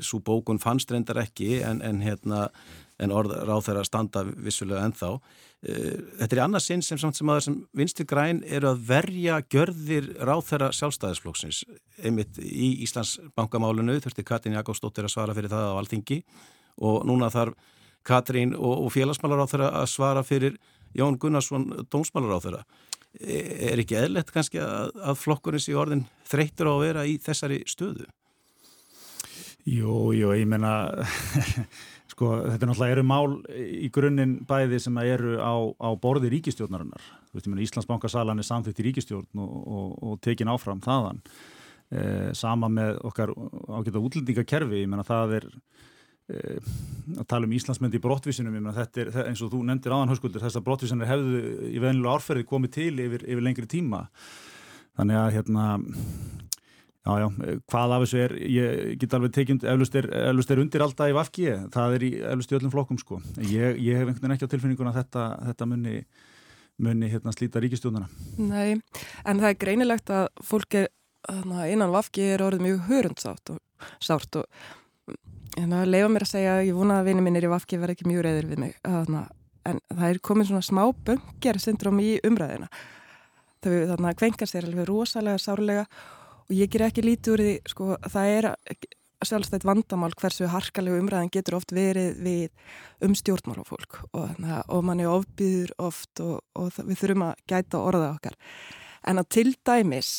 Svo bókun fannst reyndar ekki en, en, hérna, en orð ráþæra standa vissvelega ennþá. Eh, þetta er annars sinn sem samt sem aðeins sem vinstir græn eru að verja gjörðir ráþæra sjálfstæðisflóksins einmitt í Íslands bankamálunu þurfti Katrín Jakobsdóttir að svara fyrir það á Alþingi og núna þarf Katrín og, og félagsmálaráþæra að svara fyrir Jón Gunnarsson dómsmálaráþæra e, er ekki eðlert kannski að, að flokkurins í orðin þreytur á að vera í þessari stöðu? Jú, jú, ég meina (laughs) sko, þetta er náttúrulega eru mál í grunninn bæði sem eru á, á borði ríkistjórnarinnar. Íslandsbankasalan er samþýtt í ríkistjórn og, og, og tekin áfram þaðan. Eh, sama með okkar ágæta útlendingakerfi, ég meina það er að tala um Íslandsmyndi í brottvísinum, þetta er eins og þú nefndir áðan höskuldur, þessar brottvísinir hefðu í venilu árferði komið til yfir, yfir lengri tíma. Þannig að hérna Já, já, hvað af þessu er, ég get alveg tekjum, eflust er, er undir alltaf í Vafki, það er í, eflust í öllum flokkum sko. Ég, ég hef einhvern veginn ekki á tilfinninguna að þetta, þetta munni, munni hérna slíta ríkistjónana. Nei, en það er greinilegt að fólki innan Vafki er orðið mjög hörundsátt og sárt og það leifa mér að segja að ég vona að vinið minnir í Vafki verði ekki mjög reyðir við mig, Þarna, en það er komin svona smá böngjar syndrom í umræðina. Þannig að kvenka sér alveg rosalega sárlega og ég ger ekki lítið úr því, sko, það er sjálfstætt vandamál hversu harkalegu umræðan getur oft verið við um stjórnmálafólk og, og manni ofbýður oft og, og við þurfum að gæta orða okkar. En að til dæmis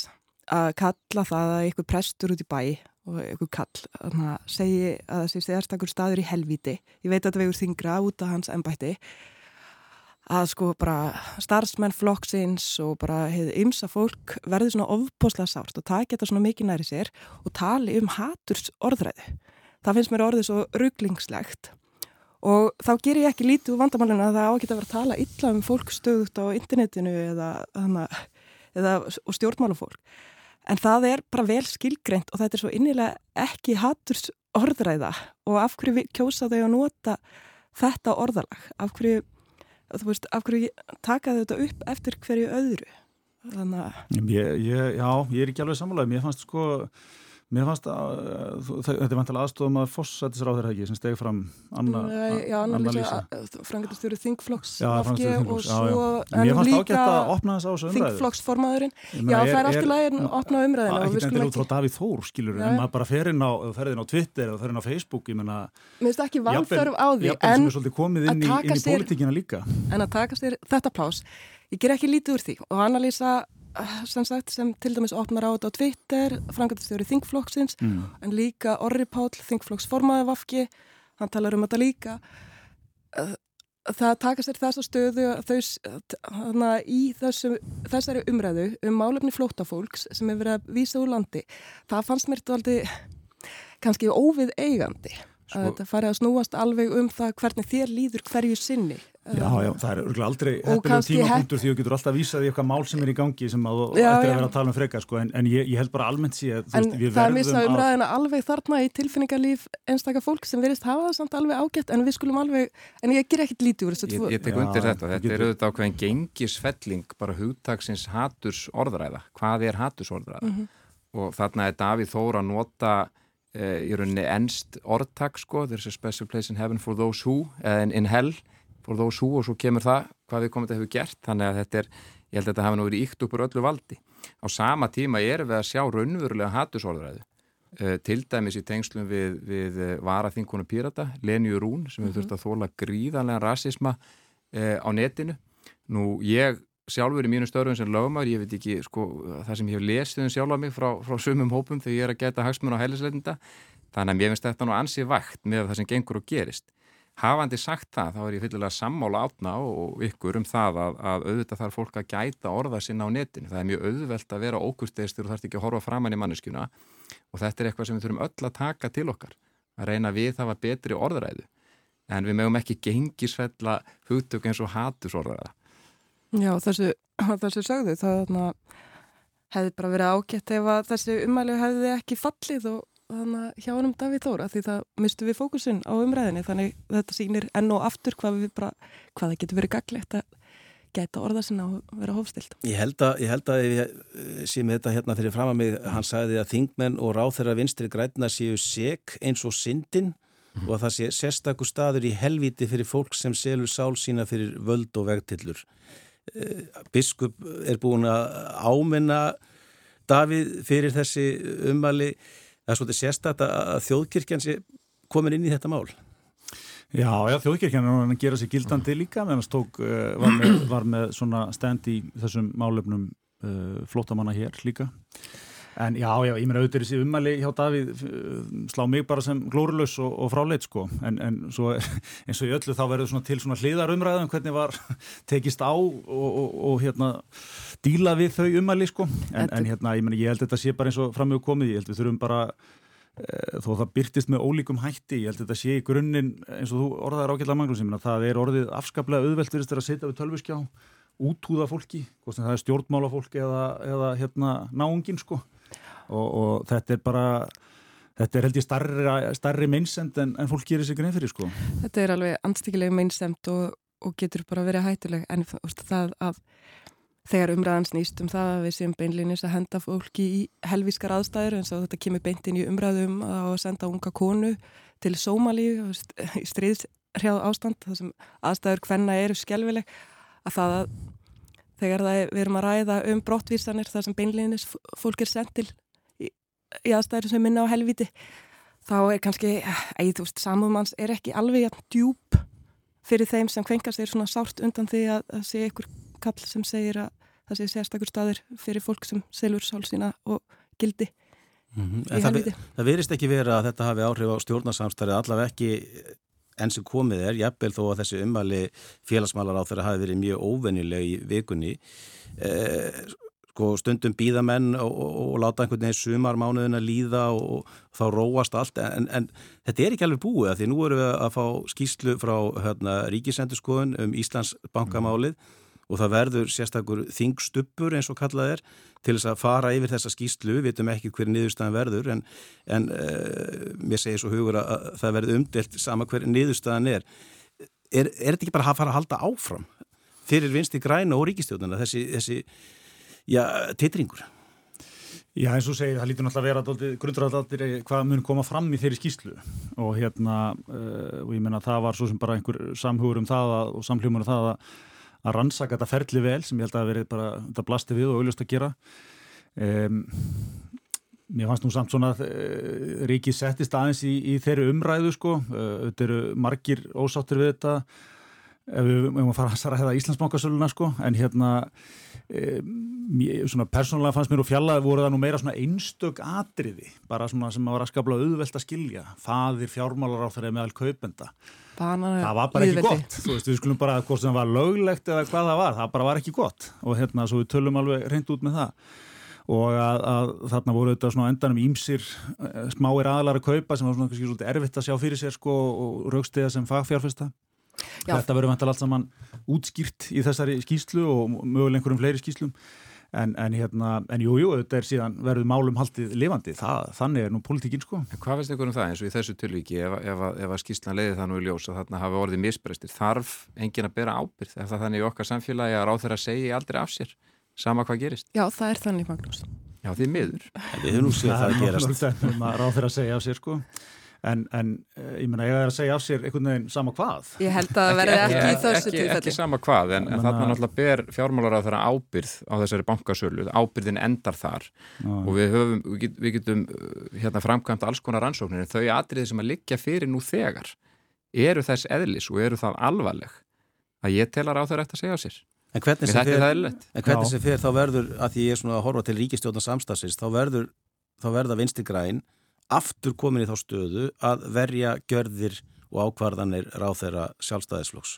að kalla það að einhver prestur út í bæ og einhver kall að segja að þessi sérstakur staður í helvíti, ég veit að þetta vegur þingra út af hans ennbætti, að sko bara starfsmenn flokksins og bara hefur ymsa fólk verði svona ofposla sárt og það geta svona mikið næri sér og tali um haturs orðræðu. Það finnst mér orðið svo rugglingslegt og þá ger ég ekki lítið úr vandamálinu að það á ekki að vera að tala illa um fólk stöðut á internetinu eða, hana, eða stjórnmálufólk. En það er bara vel skilgreint og þetta er svo innilega ekki haturs orðræða. Og af hverju kjósa þau að nota þetta orðalag, af hverju veist, af hverju taka þetta upp eftir hverju öðru? Þannig að ég, ég, Já, ég er ekki alveg sammálaðið, mér fannst sko Mér fannst að þetta er vantilega aðstofum að þeirra ekki sem stegi fram Anna, já, Anna Lísa. Frangatistöru Þingflokks og svo Mér fannst ágætt að opna þess á þessu umræðu. Þingflokksformaðurinn. Já, það er allt í lagi að opna umræðina Ekki endur út frá Davíð Þór, skilur en maður bara fer inn á, ferðin á Twitter og ferðin á Facebook ég menna Mér finnst ekki vanþörf á því en að taka sér þetta plás Ég ger ekki lítið úr því. Og Anna Lísa sem sagt sem til dæmis opnar á þetta á Twitter, frangatistjóri Þingflokksins mm. en líka Orri Pál Þingflokksformaði Vafki, hann talar um þetta líka. Það taka sér þess að stöðu þau í þessu, þessari umræðu um málefni flótafólks sem hefur verið að vísa úr landi. Það fannst mér þetta aldrei kannski óvið eigandi Sko, að þetta fari að snúast alveg um það hvernig þér líður hverju sinni Já, já, það er örgulega aldrei hefðilega tímapunktur því þú getur alltaf vísað í eitthvað mál sem er í gangi sem að þú ættir að vera að tala um frekar sko, en, en ég, ég held bara almennt síðan En veist, það er misa umræðina að... alveg þarna í tilfinningarlíf einstakar fólk sem verist hafa það samt alveg ágætt en við skulum alveg, en ég ger ekkit lítið úr þessu Ég, ég tek undir þetta, þetta er auðvitað ákveðin gengisfelling bara hugtagsins haturs orðræða, hvað er haturs orðræða mm -hmm. og þarna er Davíð Þóra að nota eh, sko, there's a special place in heaven for those who, eða in hell for those who og svo kemur það hvað við komum þetta hefur gert, þannig að þetta er ég held að þetta hafa nú verið íkt uppur öllu valdi. Á sama tíma erum við að sjá raunverulega hattusorðræðu uh, til dæmis í tengslum við, við uh, varaþinkonu Pírata, Lenju Rún sem hefur þurft að þóla gríðanlega rasisma uh, á netinu. Nú ég sjálfur í mínu störfum sem lögumar, ég veit ekki sko, það sem ég hef lesið um sjálfa mig frá, frá sumum hópum þegar ég er að geta hagsmun á heilisleitinda þannig að mér finnst þetta nú ansið vakt með það sem gengur og gerist hafandi sagt það, þá er ég fyllilega sammála átna og ykkur um það að, að auðvitað þarf fólk að gæta orða sinna á netinu. Það er mjög auðvelt að vera ókursteistur og þarf ekki að horfa framann í manneskjuna og þetta er eitthvað sem við þurfum öll að taka til okkar, að reyna við það að betri orðræðu. En við mögum ekki gengisfella hugtök eins og hatusorðræða. Já, þessu, þessu sögðu, það hefði bara verið ágætt ef þessu umælu hefði ekki fallið og hjá hannum Davíð Þóra því það mistu við fókusin á umræðinni þannig þetta sýnir enn og aftur hvað, bara, hvað það getur verið gaglegt að geta orða sinna og vera hófstilt. Ég held að, ég held að ég sé með þetta hérna fyrir fram að mig, hann sagði að þingmenn og ráð þeirra vinstri græna séu seg eins og syndin mm. og að það sé sérstakur staður í helviti fyrir fólk sem selur sál sína fyrir völd og vegtillur. Eh, biskup er búin að áminna Davíð fyrir þessi umali það er svolítið sérstætt að þjóðkirkjan sé komin inn í þetta mál. Já, já, þjóðkirkjan er að gera sér gildandi líka meðan stók uh, var, með, var með svona stend í þessum málefnum uh, flótamanna hér líka. En já, já, ég meina auðvitað þessi ummæli hjá Davíð slá mig bara sem glórulös og, og fráleit sko, en, en svo, (laughs) eins og í öllu þá verður svona til svona hliðar umræðum hvernig var (laughs) tekist á og, og, og hérna díla við þau ummæli sko, en, en hérna ég, meni, ég held þetta sé bara eins og framög komið, ég held við þurfum bara e, þó það byrtist með ólíkum hætti, ég held þetta sé í grunninn eins og þú ágætla Magnús, ég meina það er orðið afskaplega auðvelt virðist að setja við tölviskjá útúða fólki, hvort sem það er stjórnmála fólki eða, eða hérna náungin sko og, og þetta er bara þetta er held ég starri, starri meinsemt en, en fólk gerir sig grein fyrir sko. Þetta er alveg anstíkileg meinsemt og, og getur bara verið hættuleg. En það að þegar umræðan snýst um það að við séum beinlinis að henda fólki í helvískar aðstæður eins og þetta kemur beintin í umræðum að senda unga konu til Sómali (laughs) í stríðshrjáð ástand þar sem aðstæður hvenna eru skjálfileg að það að þegar það er, við erum að ræða um brottvísanir þar sem beinlinis fólk er sendt til í aðstæður sem minna á helviti þá er kannski, æði þú veist, samúðmanns er ekki alveg jægt djúb fyrir þeim sem kvenkast er svona sárt undan því að það sé ykkur kall sem segir að það sé sérstakur staður fyrir fólk sem selur sál sína og gildi mm -hmm. í helviti. Það, það verist ekki vera að þetta hafi áhrif á stjórnarsamstæri allaveg ekki enn sem komið er, jafnvel þó að þessi umvali félagsmálar á þeirra hafi verið mjög óvennileg í vikunni eh, sko stundum býðamenn og, og, og láta einhvern veginn sumarmánuðin að líða og, og þá róast allt en, en þetta er ekki alveg búið að því nú erum við að fá skýslu frá hérna, ríkisendurskoðun um Íslands bankamálið mm. og það verður sérstakur þingstuppur eins og kallað er til þess að fara yfir þessa skýslu, við veitum ekki hverju niðurstaðan verður en, en uh, mér segir svo hugur að það verður umdelt sama hverju niðurstaðan er. Er, er þetta ekki bara að fara að halda áfram fyrir vinsti græna og ríkistjóðuna þessi, þessi já, titringur. Já, eins og segir, það lítur náttúrulega að vera grundræðaldir hvað mun koma fram í þeirri skýslu og hérna, uh, og ég menna að það var svo sem bara einhver samhugur um það að, og samhljómar um það að, að rannsaka þetta ferli vel sem ég held að veri bara, þetta blasti við og auðvist að gera. Um, mér fannst nú samt svona að uh, ríki settist aðeins í, í þeirri umræðu sko, uh, þetta eru margir ósáttir við þetta, ef við mögum að fara að ræða Íslandsbankasöluna sko, en hérna svona persónulega fannst mér og fjallaði voru það nú meira svona einstök atriði, bara svona sem að vera skapla auðvelt að skilja, faðir fjármálar á þeirra meðal kaupenda. Bana, það var bara ekki gott, þú veist, við skulum bara hvort sem það var löglegt eða hvað það var, það bara var ekki gott. Og hérna svo við tölum alveg reynd út með það. Og að, að þarna voru þetta svona endanum ímsir eh, smáir aðlar að kaupa sem var svona svona erfitt að sjá fyrir sér sko og raukstiða sem fagfjárfesta Já. Þetta verður vantal allt saman útskýrt í þessari skýslu og möguleg einhverjum fleiri skýslum en, en hérna, en jújú, jú, þetta er síðan verður málum haldið lifandi, það, þannig er nú politíkin sko. Hvað veist ykkur um það eins og í þessu tilvíki ef, ef, ef að skýslan leiði það nú í ljós og þarna hafi orðið misbrestir, þarf engin að bera ábyrð ef það þannig í okkar samfélagi að ráð þeirra segja aldrei af sér, sama hvað gerist? Já, það er þannig Magnús. Já, því miður. Við höfum nú séð það að gerast. Það er náttúrulega ráð þeirra að segja af sér sko en, en eh, ég menna, ég er að segja af sér einhvern veginn sama hvað. Ég held að það verði ekki, ekki í þessu tilfelli. Ekki sama hvað, en, en þarna náttúrulega ber fjármálar á þeirra ábyrð á þessari bankasölu, ábyrðin endar þar Ná. og við, höfum, við getum uh, hérna framkvæmt alls konar rannsóknir en þau atriði sem að liggja fyrir nú þegar eru þess eðlis og eru það alvarleg að ég telar á þeirra eftir að segja á sér. En hvernig sem fyrir fyr, þá verður, að því ég er svona að horfa til ríkistjóðna samstagsins, þá verður, þá verða vinsti græn aftur komin í þá stöðu að verja gjörðir og ákvarðanir ráð þeirra sjálfstæðisflokks.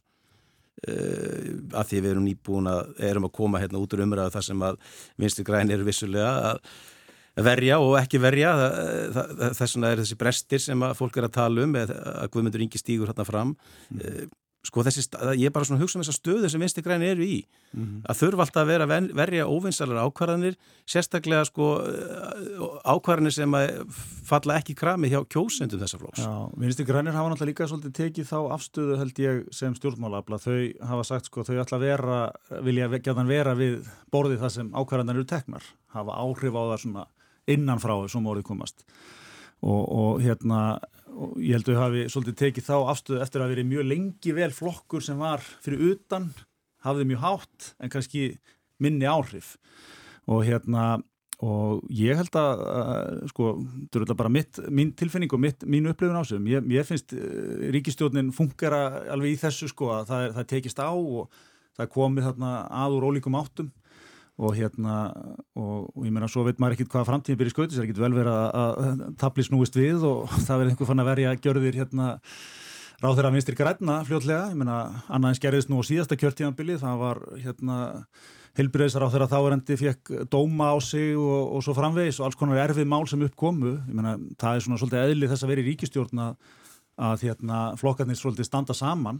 Uh, að því við erum nýbúin að erum að koma hérna út úr umræðu þar sem að vinstu græn eru vissulega að verja og ekki verja. Þess vegna er þessi brestir sem að fólk er að tala um að Guðmundur Ingi stígur hérna fram. Mm sko þessi, ég er bara svona að hugsa um þessa stöðu sem vinsti græni eru í mm -hmm. að þurfa alltaf að vera að verja óvinnsalar ákvarðanir sérstaklega sko ákvarðanir sem að falla ekki krami hjá kjósendum þessar flóks. Já, vinsti grænir hafa náttúrulega líka svolítið tekið þá afstöðu held ég sem stjórnmálabla, þau hafa sagt sko þau ætla að vera, vilja gæðan vera við borðið það sem ákvarðanir eru teknar, hafa áhrif á það svona innanfrá sem orðið komast og, og hérna og ég held að við hafi svolítið tekið þá afstöðu eftir að verið mjög lengi vel flokkur sem var fyrir utan, hafði mjög hátt en kannski minni áhrif. Og hérna og ég held að, að sko, þetta er bara mitt, mín tilfinning og mitt, mín upplifun ásöðum, ég, ég finnst uh, ríkistjórnin funkar alveg í þessu sko að það, það tekist á og það komið þarna aður ólíkum áttum og hérna og, og ég meina svo veit maður ekkit hvað framtíðin byrja skautis það er ekkit vel verið að, tabli snúist við og (laughs) það verður einhver fann að verja gjörðir hérna ráð þeirra minnstir græna fljótlega, ég meina annaðins gerðist nú á síðasta kjörtímanbili, það var hérna heilbyrðisar á þeirra þáerendi fekk dóma á sig og, og svo framvegis og alls konar erfið mál sem uppkomu ég meina það er svona svolítið eðli þess að vera í ríkistjórn að, að hérna flokkarnir svolítið standa saman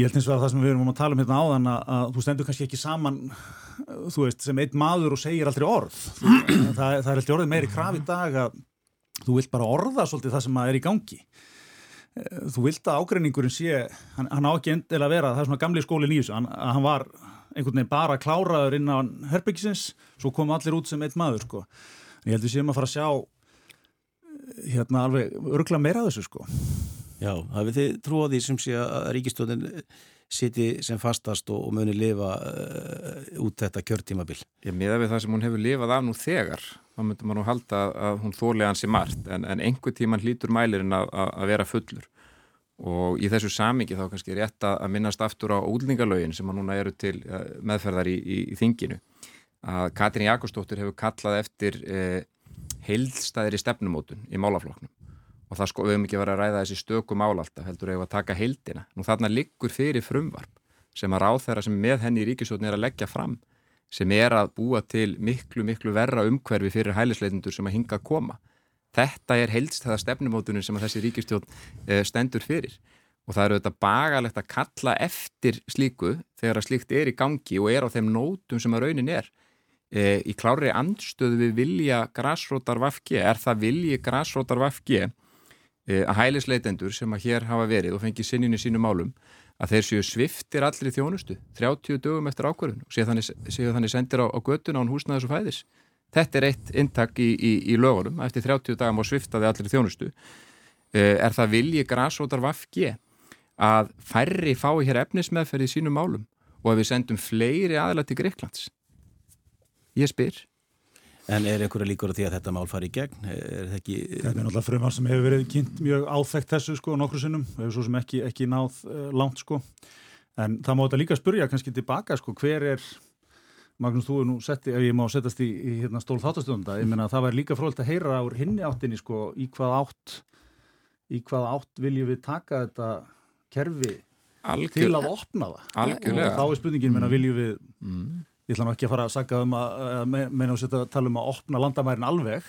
Ég held eins og að það sem við erum um að tala um hérna áðan að, að þú stendur kannski ekki saman þú veist, sem einn maður og segir aldrei orð. Þú, (clears throat) það, það er alltaf orðið meiri kraf í dag að þú vilt bara orða svolítið það sem er í gangi. Eh, þú vilt að ágreiningurinn sé hann, hann á ekki endilega að vera, það er svona gamli skólin í þessu, hann, hann var einhvern veginn bara kláraður inn á herbyggisins svo kom allir út sem einn maður sko. ég held að við séum að fara að sjá eh, hérna alveg örgla meira þessu sko Já, hafið þið trúið því sem sé að ríkistöðin siti sem fastast og muni lifa uh, út þetta kjörtímabil? Ég miða við það sem hún hefur lifað af nú þegar. Þá myndum maður nú halda að hún þólega hansi margt en, en einhver tíman hlýtur mælirinn að, að vera fullur. Og í þessu samingi þá kannski rétt að minnast aftur á útlningalögin sem núna eru til uh, meðferðar í, í, í þinginu. Að Katrín Jakobsdóttir hefur kallað eftir uh, heildstæðir í stefnumótun í málafloknum og það sko, við hefum ekki verið að ræða þessi stöku mál alltaf, heldur við að taka heildina. Nú þarna liggur fyrir frumvarp sem að ráð þeirra sem með henni í ríkisjóðin er að leggja fram, sem er að búa til miklu, miklu verra umhverfi fyrir hælisleitundur sem að hinga að koma. Þetta er heildstæða stefnumótunum sem að þessi ríkistjón eh, stendur fyrir og það eru þetta bagalegt að kalla eftir slíku þegar að slíkt er í gangi og er á þeim nótum sem að raunin er. E, í klári andstöðu við vilja græsrótar vafki, er það vilji græsrótar vafki Eh, að hælisleitendur sem að hér hafa verið og fengið sinnin í sínum málum að þeir séu sviftir allir í þjónustu 30 dögum eftir ákvörðun og séu þannig, séu þannig sendir á, á göttun án húsnaðis og fæðis. Þetta er eitt intak í, í, í lögurum, eftir 30 dagum og sviftaði allir í þjónustu. Eh, er það vilji græsótar vafki að færri fái hér efnismeðferði sínum málum og að við sendum fleiri aðla til Greiklands? Ég spyr. En er einhverja líkur á því að þetta mál fari í gegn? Er þetta ekki... Þetta er náttúrulega frumar sem hefur verið kynnt mjög áþægt þessu sko nokkru sinnum, hefur svo sem ekki, ekki náð uh, langt sko. En það má þetta líka spurja kannski tilbaka sko, hver er, Magnús þú er nú setti, ef ég má setjast í, í hérna, stól þáttastönda, ég menna að það væri líka frólægt að heyra úr hinni áttinni sko í hvað átt, í hvað átt viljum við taka þetta kerfi Algjör, til að opna það. Algjörlega. Og þá er spurningin, menna viljum við... Mm ég ætla nú ekki að fara að sagga um að meina og setja að tala um að opna landamærin alveg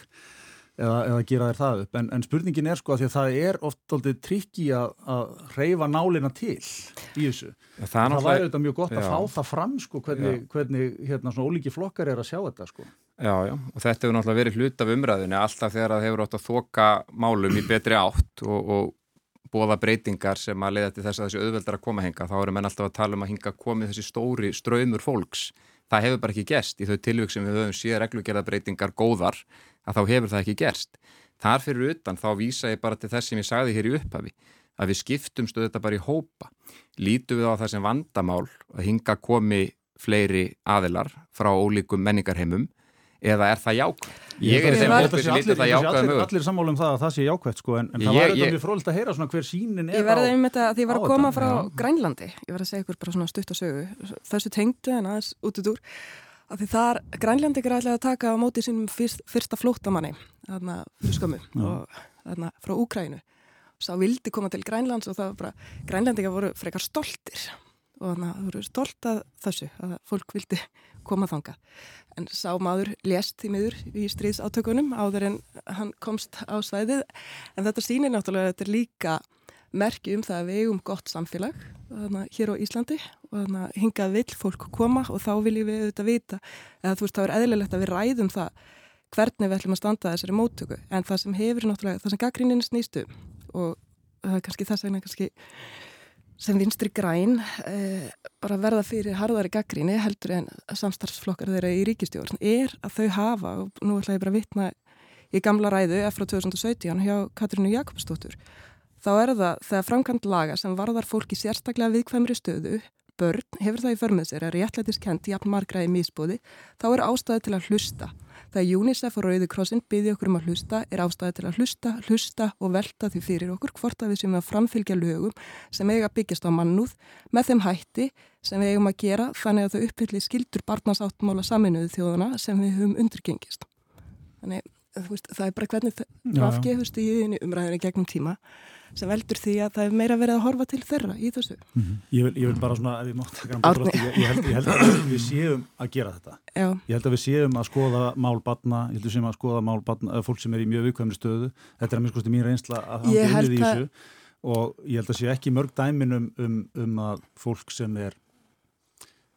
eða, eða gera þér það upp. En, en spurningin er sko að því að það er oft aldrei trikki að, að reyfa nálina til í þessu. Það, það væri auðvitað mjög gott já. að fá það fram sko hvernig, hvernig hérna svona ólíki flokkar er að sjá þetta sko. Já, já, og þetta hefur náttúrulega verið hlut af umræðinu alltaf þegar það hefur átt að þoka málum í betri átt og, og bóða breytingar sem að leiða til þess að þessi auðveldar að koma henga, þá eru menn alltaf að tala um að hinga komið þessi stóri ströymur fólks það hefur bara ekki gerst í þau tilvík sem við höfum síðan reglugerðabreitingar góðar að þá hefur það ekki gerst. Þar fyrir utan þá vísa ég bara til þess sem ég sagði hér í upphafi að við skiptumstu þetta bara í hópa. Lítu við á það sem vandamál að hinga komi fleiri aðilar frá ólíkum menningarheimum eða er það jákvæmt? Ég er í þeim hópi sem lítur það jákvæð mögur. Allir sammálu um það að það sé jákvæmt sko en, en það var auðvitað mjög frólikt að heyra svona hver sínin er á Ég verði um þetta að því ég var að koma frá Grænlandi. Ég var að segja ykkur bara svona stutt og sögu. Þessu tengdu en aðeins út út úr að því þar Grænlandi er ætlaði að taka á móti sínum fyrst, fyrsta flóttamanni þarna skömmu og þarna frá Úkrænu sá vildi koma til Grænlands og það var bara Grænlandika voru frekar stoltir og þannig að það voru stolt að þessu að fólk vildi (laughs) koma þanga en sá maður lést í miður í stríðsátökunum áður en hann komst á svæðið. En þetta sýnir náttúrulega að þetta er líka merki um það að við eigum gott samfélag þarna, hér á Íslandi. Og þannig að hingað vill fólk koma og þá viljum við auðvitað vita eða þú veist þá er eðlilegt að við ræðum það hvernig við ætlum að standa þessari móttöku. En það sem hefur náttúrulega, það sem gaggrínin snýstu og það er kannski þess vegna kannski sem vinstri græn eh, bara verða fyrir harðari gaggríni heldur en samstarfsflokkar þeirra í ríkistjórn er að þau hafa, og nú ætla ég bara að vitna í gamla ræðu frá 2017 hjá Katrínu Jakobsdóttur þá er það þegar framkvæmt laga sem varðar fólki sérstaklega viðkvæmri stöðu börn hefur það í förmið sér að réttlætiskent jafn margraði mísbóði þá er ástæði til að hlusta Það UNICEF og Rauði Krossin byggði okkur um að hlusta, er ástæði til að hlusta, hlusta og velta því fyrir okkur hvort að við sem að framfylgja lögum sem eiga byggjast á mannúð með þeim hætti sem við eigum að gera þannig að þau uppfylli skildur barnasáttmála saminuðu þjóðana sem við höfum undirgengist. Þannig veist, það er bara hvernig rafgeð í umræðinu gegnum tíma sem veldur því að það er meira verið að horfa til þeirra í þessu. Mm -hmm. ég, vil, ég vil bara svona, ef ég mátt að ég, ég, held, ég held að við séum að gera þetta. Já. Ég held að við séum að skoða málbatna, ég held að við séum að skoða málbatna, fólk sem er í mjög viðkvæmri stöðu. Þetta er að minn skoðast í mín reynsla að hafa unnið í þessu og ég held að sé ekki mörg dæminum um, um að fólk sem er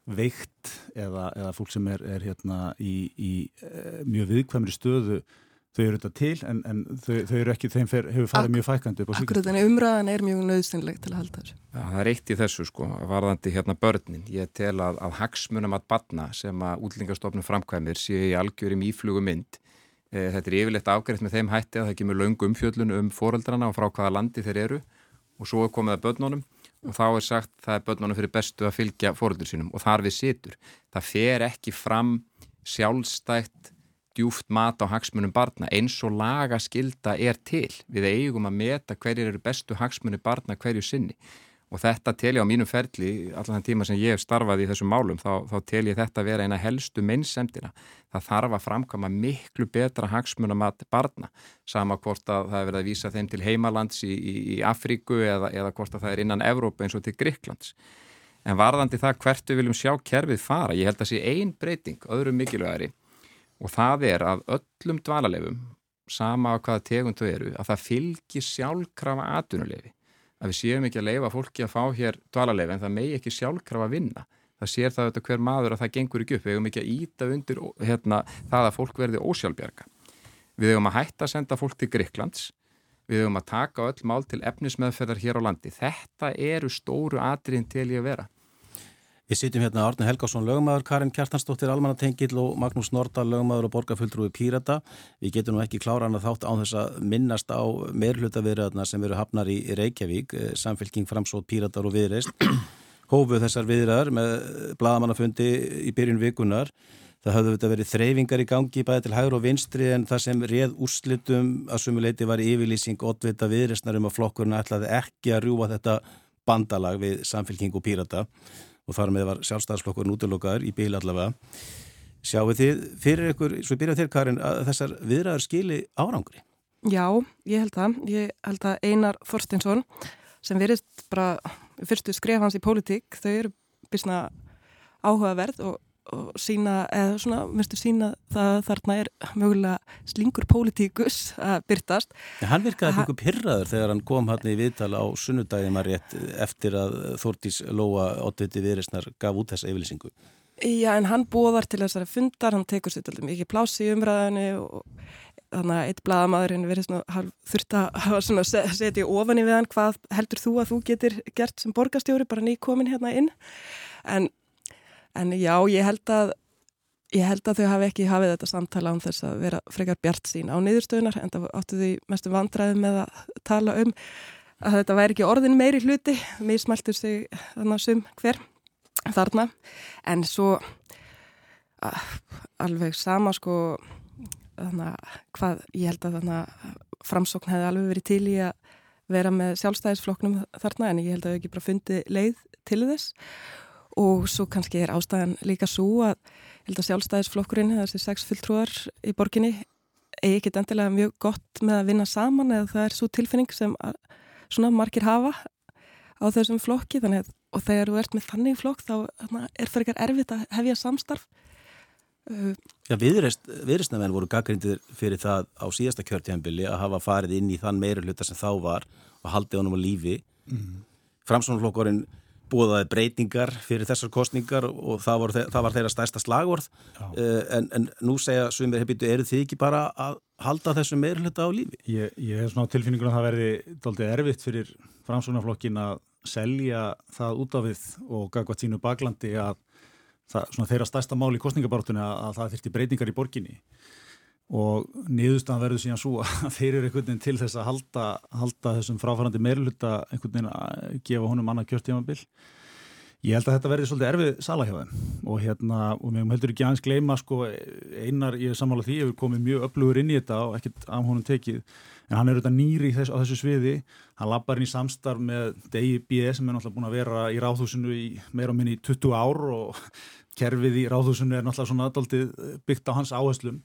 veikt eða, eða fólk sem er, er hérna í, í e, mjög viðkvæmri stöðu þau eru þetta til en, en þau, þau eru ekki, þeim fer, hefur farið Ak mjög fækandi upp á síkast. Akkurat, en umræðan er mjög nöðsynleg til að halda þessu. Já, það er eitt í þessu sko, varðandi hérna börnin. Ég tel að, að hagsmunum að batna sem að útlingastofnum framkvæmir sé í algjörum íflugu mynd. E, þetta er yfirleitt afgreitt með þeim hætti að það kemur laungu umfjöllun um foreldrana og frá hvaða landi þeir eru og svo er komið að börnunum og þá er sagt það er börnunum fyrir bestu að fylgja foreldur sínum og þar við situr. Það fer ekki fram sjálfstætt djúft mat á hagsmunum barna eins og lagaskilda er til. Við eigum að meta hverjir eru bestu hagsmunni barna hverju sinni og þetta tel ég á mínum ferli, allan þann tíma sem ég hef starfað í þessum málum, þá, þá tel ég þetta vera eina helstu meinsendina. Það þarf að framkama miklu betra hagsmunum að barna, sama hvort að það er verið að vísa þeim til heimalands í, í, í Afríku eða, eða hvort að það er innan Evrópa eins og til Gríklands. En varðandi það hvert við viljum sjá kerfið fara, ég held að sé ein breyting, öðru mikilvægari og það er að öllum dvalarleifum sama á hvaða tegund þau eru að það fylgir sjálfkrafa atvinnuleifi að við séum ekki að leifa fólki að fá hér dvalarleifi en það megi ekki sjálfkrafa vinna. Það sér það auðvitað hver maður að það gengur ekki upp. Við hefum ekki að íta undir hérna, það að fólk verði ósjálfbjarga við hefum að hætta að senda fólk til Gríklands við hefum að taka öll mál til efnismeðferðar hér á landi. Þetta eru stóru atriðin til ég að vera Við sitjum hérna Arne Helgásson lögmaður, Karin Kjartansdóttir Almanatengil og Magnús Nordal lögmaður og borgarfulltrúi Pírata. Við getum nú ekki klára hann að þátt á þess að minnast á meirhlutaviðræðna sem eru hafnar í Reykjavík, eh, samfélking framsótt Píratar og viðreist. (clears throat) Hófuð þessar viðræðar með bladamannafundi í byrjun vikunar. Það hafði þetta verið þreyfingar í gangi bæði til hægur og vinstri en það sem réð úrslitum að sumuleiti var yfirlýsing oddvita viðreistnar um að flokkurna ætlaði ekki að rjúa þetta bandalag við samfélking og Pírata og þar með var sjálfstæðarsflokkur nútilokaður í bíl allavega. Sjáu þið fyrir ykkur, svo byrjað þér Karin, að þessar viðræður skili árangri? Já, ég held það. Ég held að Einar Þorstinsson sem verist bara fyrstu skref hans í pólitík, þau eru bísna áhugaverð og og sína, eða svona, minnstu sína það þarna er mögulega slingur pólitíkus að byrtast ja, Hann virkaði eitthvað pyrraður þegar hann kom hann í viðtala á sunnudagin eftir að Þórtís Lóa Otviti Viðrisnar gaf út þessa yfirlýsingu. Já, en hann bóðar til þessari fundar, hann tekur sér mikið plási í umræðinu og þannig að eitt svona þurft að setja ofan í við hann hvað heldur þú að þú getur gert sem borgastjóri bara nýkomin hérna inn? En En já, ég held að, ég held að þau hafi ekki hafið þetta samtala án þess að vera frekar bjart sín á niðurstöðunar en það áttu því mestu vandræði með að tala um að þetta væri ekki orðin meiri hluti, mér smaltur sig þannig að sum hver þarna. En svo alveg sama sko þannig að hvað ég held að þannig að framsókn hefði alveg verið til í að vera með sjálfstæðisfloknum þarna en ég held að þau ekki bara fundi leið til þess og svo kannski er ástæðan líka svo að, að sjálfstæðisflokkurinn, þessi sex fulltrúar í borginni, eigi ekkit endilega mjög gott með að vinna saman eða það er svo tilfinning sem að, svona margir hafa á þessum flokki. Þannig og þegar þú ert með þannig flokk þá er það ekkert erfitt að hefja samstarf. Uh, Já, viðristnamenn voru gaggrindir fyrir það á síðasta kjörtjambili að hafa farið inn í þann meira hluta sem þá var og haldið honum á lífi. Mm. Framsónaflokkurinn búaði breytingar fyrir þessar kostningar og það var, það var þeirra stærsta slagvorð uh, en, en nú segja svimir hefðið, eru þið ekki bara að halda þessum meirhluta á lífi? Ég, ég hef svona tilfinningur að það verði doldið erfitt fyrir framsvonarflokkin að selja það út af við og gagvað sínu baklandi að það, svona, þeirra stærsta mál í kostningabartunni að, að það þurfti breytingar í borginni og niðurstaðan verður síðan svo að (laughs) þeir eru einhvern veginn til þess að halda, halda þessum fráfærandi meirluta einhvern veginn að gefa honum annað kjörtímabill Ég held að þetta verði svolítið erfið sala hjá þeim. Og hérna, og mér heldur ekki aðeins gleyma sko, einar, ég er sammála því, hefur komið mjög öflugur inn í þetta og ekkert af honum tekið, en hann er auðvitað nýri þess, á þessu sviði, hann lappar inn í samstarf með DIB sem er náttúrulega búin að vera í ráðhúsinu í meira og minni í 20 ár og (laughs) kerfið í ráðhúsinu er náttúrulega svona aðdaldið byggt á hans áherslum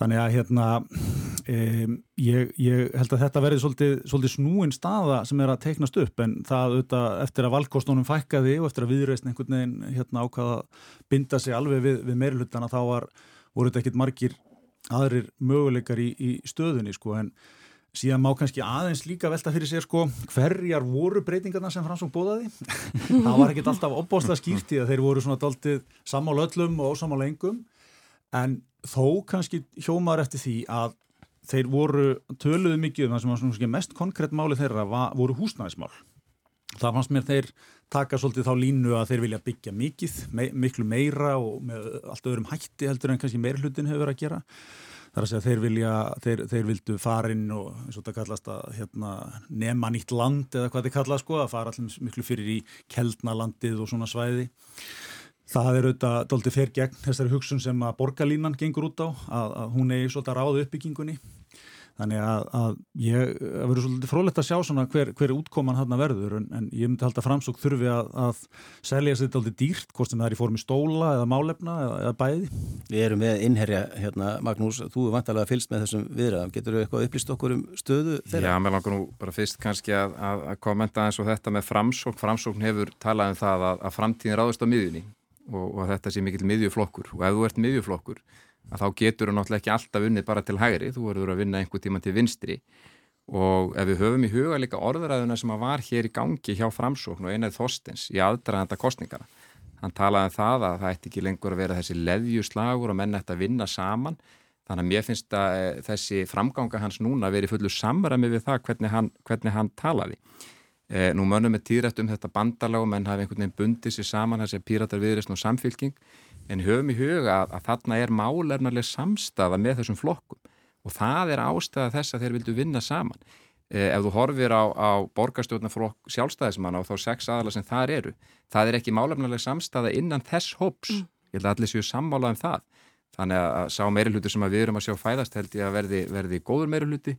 Þannig að hérna, um, ég, ég held að þetta verði svolítið, svolítið snúin staða sem er að teiknast upp en það auðvitað eftir að valkostunum fækkaði og eftir að viðreysn einhvern veginn hérna, ákvaða binda sig alveg við, við meirulutana þá var, voru þetta ekkit margir aðrir möguleikar í, í stöðunni sko en síðan má kannski aðeins líka velta fyrir sér sko hverjar voru breytingarna sem Fransson bóðaði (laughs) það var ekkit alltaf opbásla skýrti að þeir voru svona daltið sammála öllum og ósamála engum en þó kannski hjómar eftir því að þeir voru töluðu mikið um það sem var mest konkrétt máli þeirra var, voru húsnæðismál. Það fannst mér þeir taka svolítið þá línu að þeir vilja byggja mikið, me miklu meira og með allt öðrum hætti heldur en kannski meir hlutin hefur verið að gera. Það er að segja þeir vilja, þeir, þeir vildu farin og eins og þetta kallast að hérna, nema nýtt land eða hvað þið kallast sko, að fara allir miklu fyrir í keldnalandið og svona svæði. Það er auðvitað doldið fer gegn þessari hugsun sem að borgarlínan gengur út á, að, að hún er svolítið að ráða uppbyggingunni. Þannig að, að ég verður svolítið frólægt að sjá svona hver, hver útkoman hann verður en, en ég myndi halda framsók þurfi að, að selja sér þetta aldrei dýrt, hvort sem það er í formi stóla eða málefna eða, eða bæði. Við erum með innherja, hérna, Magnús, þú er vantarlega fylgst með þessum viðræðum. Getur þú eitthvað upplýst okkur um stöðu þeirra? Já, mér langar nú bara fyrst kannski að, að kommenta eins og þetta með framsók. Framsókn hefur talað um það að framtíðin ráðast á miðunni og, og þetta sé mikill miðjuflokkur. Og ef þú ert miðjuflokkur þá getur þú náttúrulega ekki alltaf unnið bara til hægri, þú verður að vinna einhver tíma til vinstri. Og ef við höfum í huga líka orðræðuna sem að var hér í gangi hjá framsókn og einað Þorstens í aðdraðanda kostningana hann talaði um það að það ætti ekki lengur að vera þessi leðjuslagur og menn ætti að vinna saman. Þannig að mér finnst að eh, þessi framganga hans núna verið fullu samræmi við það hvernig hann, hvernig hann talaði Eh, nú mönnum við týrætt um þetta bandalag menn hafi einhvern veginn bundið sér saman þessi píratar viðreysn og samfylking en höfum í huga að, að þarna er málefnarlega samstafa með þessum flokkum og það er ástæða þess að þeir vildu vinna saman. Eh, ef þú horfir á, á borgarstjórnarflokk sjálfstæðismann og þá sex aðala sem þar eru, það er ekki málefnarlega samstafa innan þess hóps. Mm. Ég held að allir séu sammála um það. Þannig að sá meiri hluti sem við erum að sjá fæðast held ég að verði, verði góður meiri hluti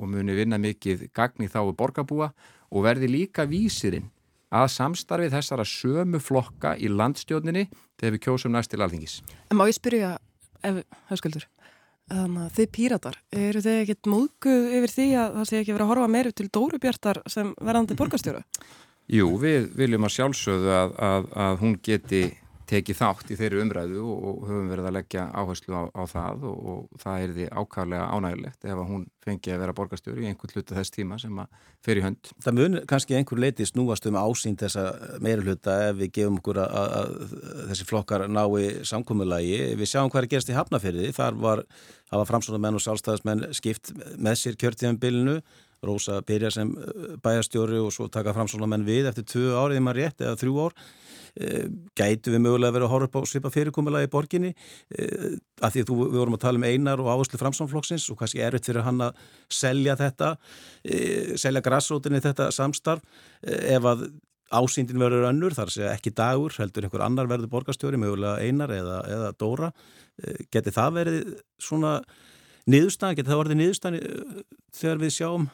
og muni vinna mikið gagn í þáu borgarbúa og verði líka vísirinn að samstarfið þessara sömu flokka í landstjóninni þegar við kjósum næst til alþingis. En má ég spyrja, ef, höfskuldur, þannig að þið píratar, eru þið ekkert móðguð yfir því að það sé ekki verið að horfa meiru til Dóru Bjartar sem verðandi borgarstjóra? Jú, við viljum að sjálfsögðu að, að, að hún geti tekið þátt í þeirri umræðu og, höfum verið að leggja áherslu á, á það og, og það er því ákvæmlega ánægilegt ef hún fengi að vera borgastjóri í einhvern hluta þess tíma sem að fer í hönd. Það mun kannski einhver leiti snúast um ásýnd þessa meira hluta ef við gefum okkur að, að þessi flokkar nái samkómulagi. Við sjáum hvað er gerst í Hafnafyrði. Þar var, var framsóna menn og sálstæðismenn skipt með sér kjörtíðanbylnu Rósa byrja sem bæjastjóri og svo taka framsóna menn við eftir tvö rétt, eða þrjú ár Eh, gætu við mögulega verið að horfa upp á svipa fyrirkomulega í borginni? Eh, af því að þú, við vorum að tala um einar og áherslu framsámflokksins og kannski erfitt fyrir hann að selja þetta eh, selja grassrótinni þetta samstarf. Ef að ásýndin verður önnur, þar sé ekki dagur heldur einhver annar verður borgastjóri mögulega einar eða, eða dóra geti það verið svona niðurstæðan, geti það verið niðurstæðan þegar við sjáum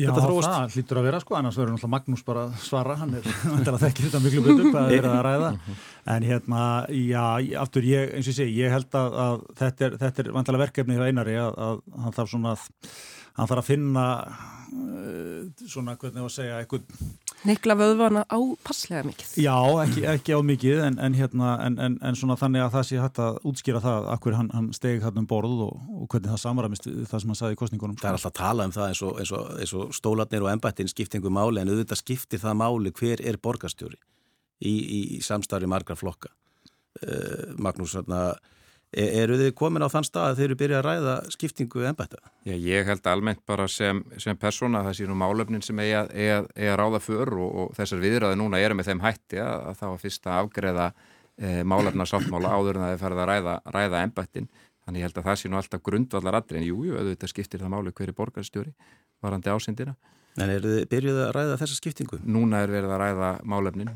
Já, það hlýtur að vera sko, annars verður náttúrulega Magnús bara svara, hann er (laughs) að þekki þetta miklu betur hvað er verið að ræða, (laughs) en hérna, já, aftur ég, eins og ég segi, ég held að, að þetta er, þetta er vantilega verkefni hjá einari að, að hann þarf svona að, hann þarf að finna uh, svona, hvernig að segja, eitthvað Nikla vöðvana á passlega mikið. Já, ekki, ekki á mikið en, en, hérna, en, en svona þannig að það sé hægt að útskýra það akkur hann, hann stegi hann um borð og, og hvernig það samramist það sem hann saði í kostningunum. Það er alltaf að tala um það eins og, eins og, eins og stólarnir og embættin skiptingu máli en auðvitað skiptir það máli hver er borgastjóri í, í, í samstarfi margar flokka. Uh, Magnús, svona eru þið komin á þann stað að þeir eru byrjað að ræða skiptingu ennbætta? Já, ég held almennt bara sem, sem persóna það sé nú málöfnin sem eiga að ráða för og, og þessar viðræði núna eru með þeim hætti að, að það var fyrst að afgreða e, málöfna sáttmála áður en það er farið að ræða, ræða ennbættin. Þannig ég held að það sé nú alltaf grundvallar allir en jújú, auðvitað skiptir það máli hverju borgarstjóri varandi ásendina. En eru þið byrjuð að ræða þessa skiptingu? Núna er verið að ræða málefnin.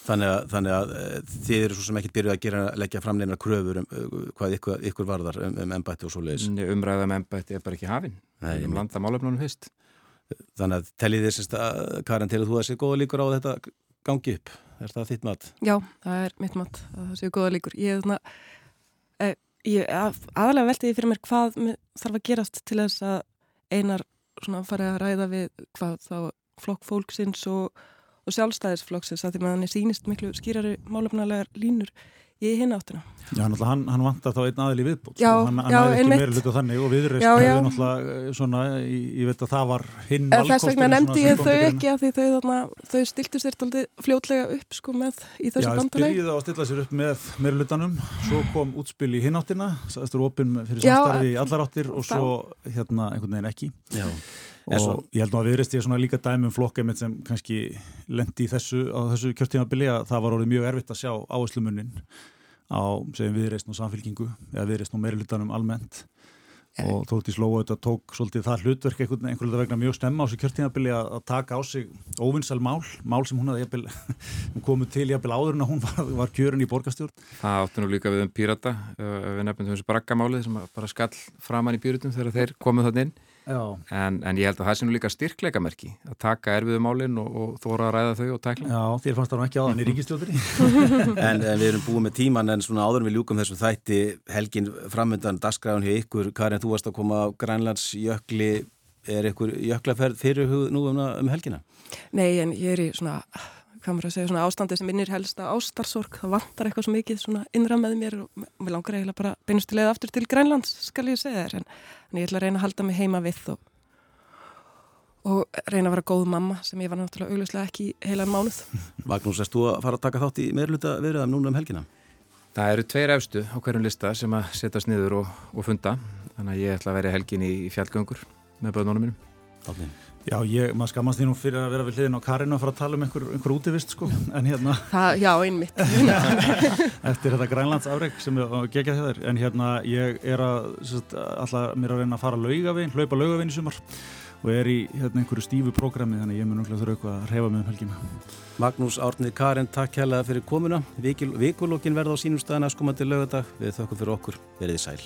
Þannig að, þannig að eh, þið eru svo sem ekkert byrjuð að gera, leggja fram neina kröfur um uh, hvað ykkur, ykkur varðar um, um embætti og svo leiðis. Umræða um embætti er bara ekki hafinn. Nei, Við erum landa málefnunum fyrst. Þannig að tellið þið sérst að, Karin, til að þú að sé góða líkur á að þetta gangi upp. Er það þitt mat? Já, það er mitt mat að það séu góða líkur. Ég, þarna, eh, ég að, aðalega velti því fyrir mér hvað þarf að gerast til þess að einar fara að ræða við hvað þá flokk fólksins og, og sjálfstæðisflokksins að því að hann er sínist miklu skýrari málefnalegar línur í hinn áttina. Já, hann, hann vantar þá einn aðil í viðbútt. Já, sko. hann, hann já, er ekki meira hlutu þannig og viðreist Já, já. hefur náttúrulega eh, svona, ég, ég veit að það var hinn En þess vegna nefndi ég þau ekki að því þau, þarna, þau stiltu sér fljótlega upp sko með í þessu Já, bandalegi. byrjuði á að stilla sér upp með meira hlutanum, svo kom útspil í hináttina, sæðistur opinn fyrir Já, samstarfi í allar áttir og svo hérna einhvern veginn ekki. Já. Og En svo- ég held nú að viðreist ég svona líka dæmi um flokkið mitt sem kannski lendi í þessu, á þessu kjörtímabili að það var orðið mjög erfitt að sjá áherslumunnin á, segjum viðreist og samfélkingu eða viðreist og meira hlutanum almennt og Þórtís Lóa þetta tók svolítið það hlutverk einhvern veginn vegna mjög stemma á þessu kjörtímabili að, að taka á sig óvinnsal mál, mál sem hún hafði jafnvel, (laughs) komið til jafnvel áður en að hún var, var kjörin í borgastjórn. Það áttu nú líka við um pírata, við nefnum þessu braggamálið sem bara skall framann í pírutum þegar þeir komuð þannig inn. En, en ég held að það sé nú líka styrkleikamerki að taka erfiðu málinn og, og þóra að ræða þau og tækla. Já, þér fannst það nú ekki á þannig ríkistjóðri. (laughs) En, en við erum búið með tíman en svona áður en við ljúkum þessum þætti helgin framöndan dagskræðun hjá ykkur Karin, þú varst að koma á Grænlands jökli er ykkur jöklaferð fyrir hug nú um, um helgina? Nei, en ég er í svona, hvað maður að segja, svona ástandi sem minnir helst að ástarsorg. Það vantar eitthvað svo mikið svona innra með mér og mér langar eiginlega bara beinust til eða aftur til Grænlands, skal ég segja þér. En, en ég ætla að reyna að halda mig heima við og, og reyna að vera góð mamma sem ég var náttúrulega augljóslega ekki heilan mánuð. (laughs) Magnús, erst þú að fara að taka þátt í meirluta verðum núna um helgina? Það eru tveir efstu á hverjum lista sem að setjast niður og, og funda. Þannig að ég ætla að vera helgin í, í fjallgöngur með börnunum mínum. Átni. Já, ég, maður skammast því nú fyrir að vera við hliðin á Karin og fara að tala um einhver, einhver útivist, sko, en hérna, Það, já, einmitt. (laughs) eftir þetta Grænlands afreg sem ég gegja þér, en hérna, ég er að, sérst, alltaf mér að reyna að fara laugavegin, hlaupa laugavegin í sumar og er í hérna einhverju stífu prógrami, þannig að ég mun náttúrulega þurfa eitthvað að reyfa með um helgina. Magnús Árni Karin, takk hérlega fyrir komuna. Vikulokkin verða á sínum staðan að skomandi lögadag. Við þökkum fyrir okkur. Verðið sæl.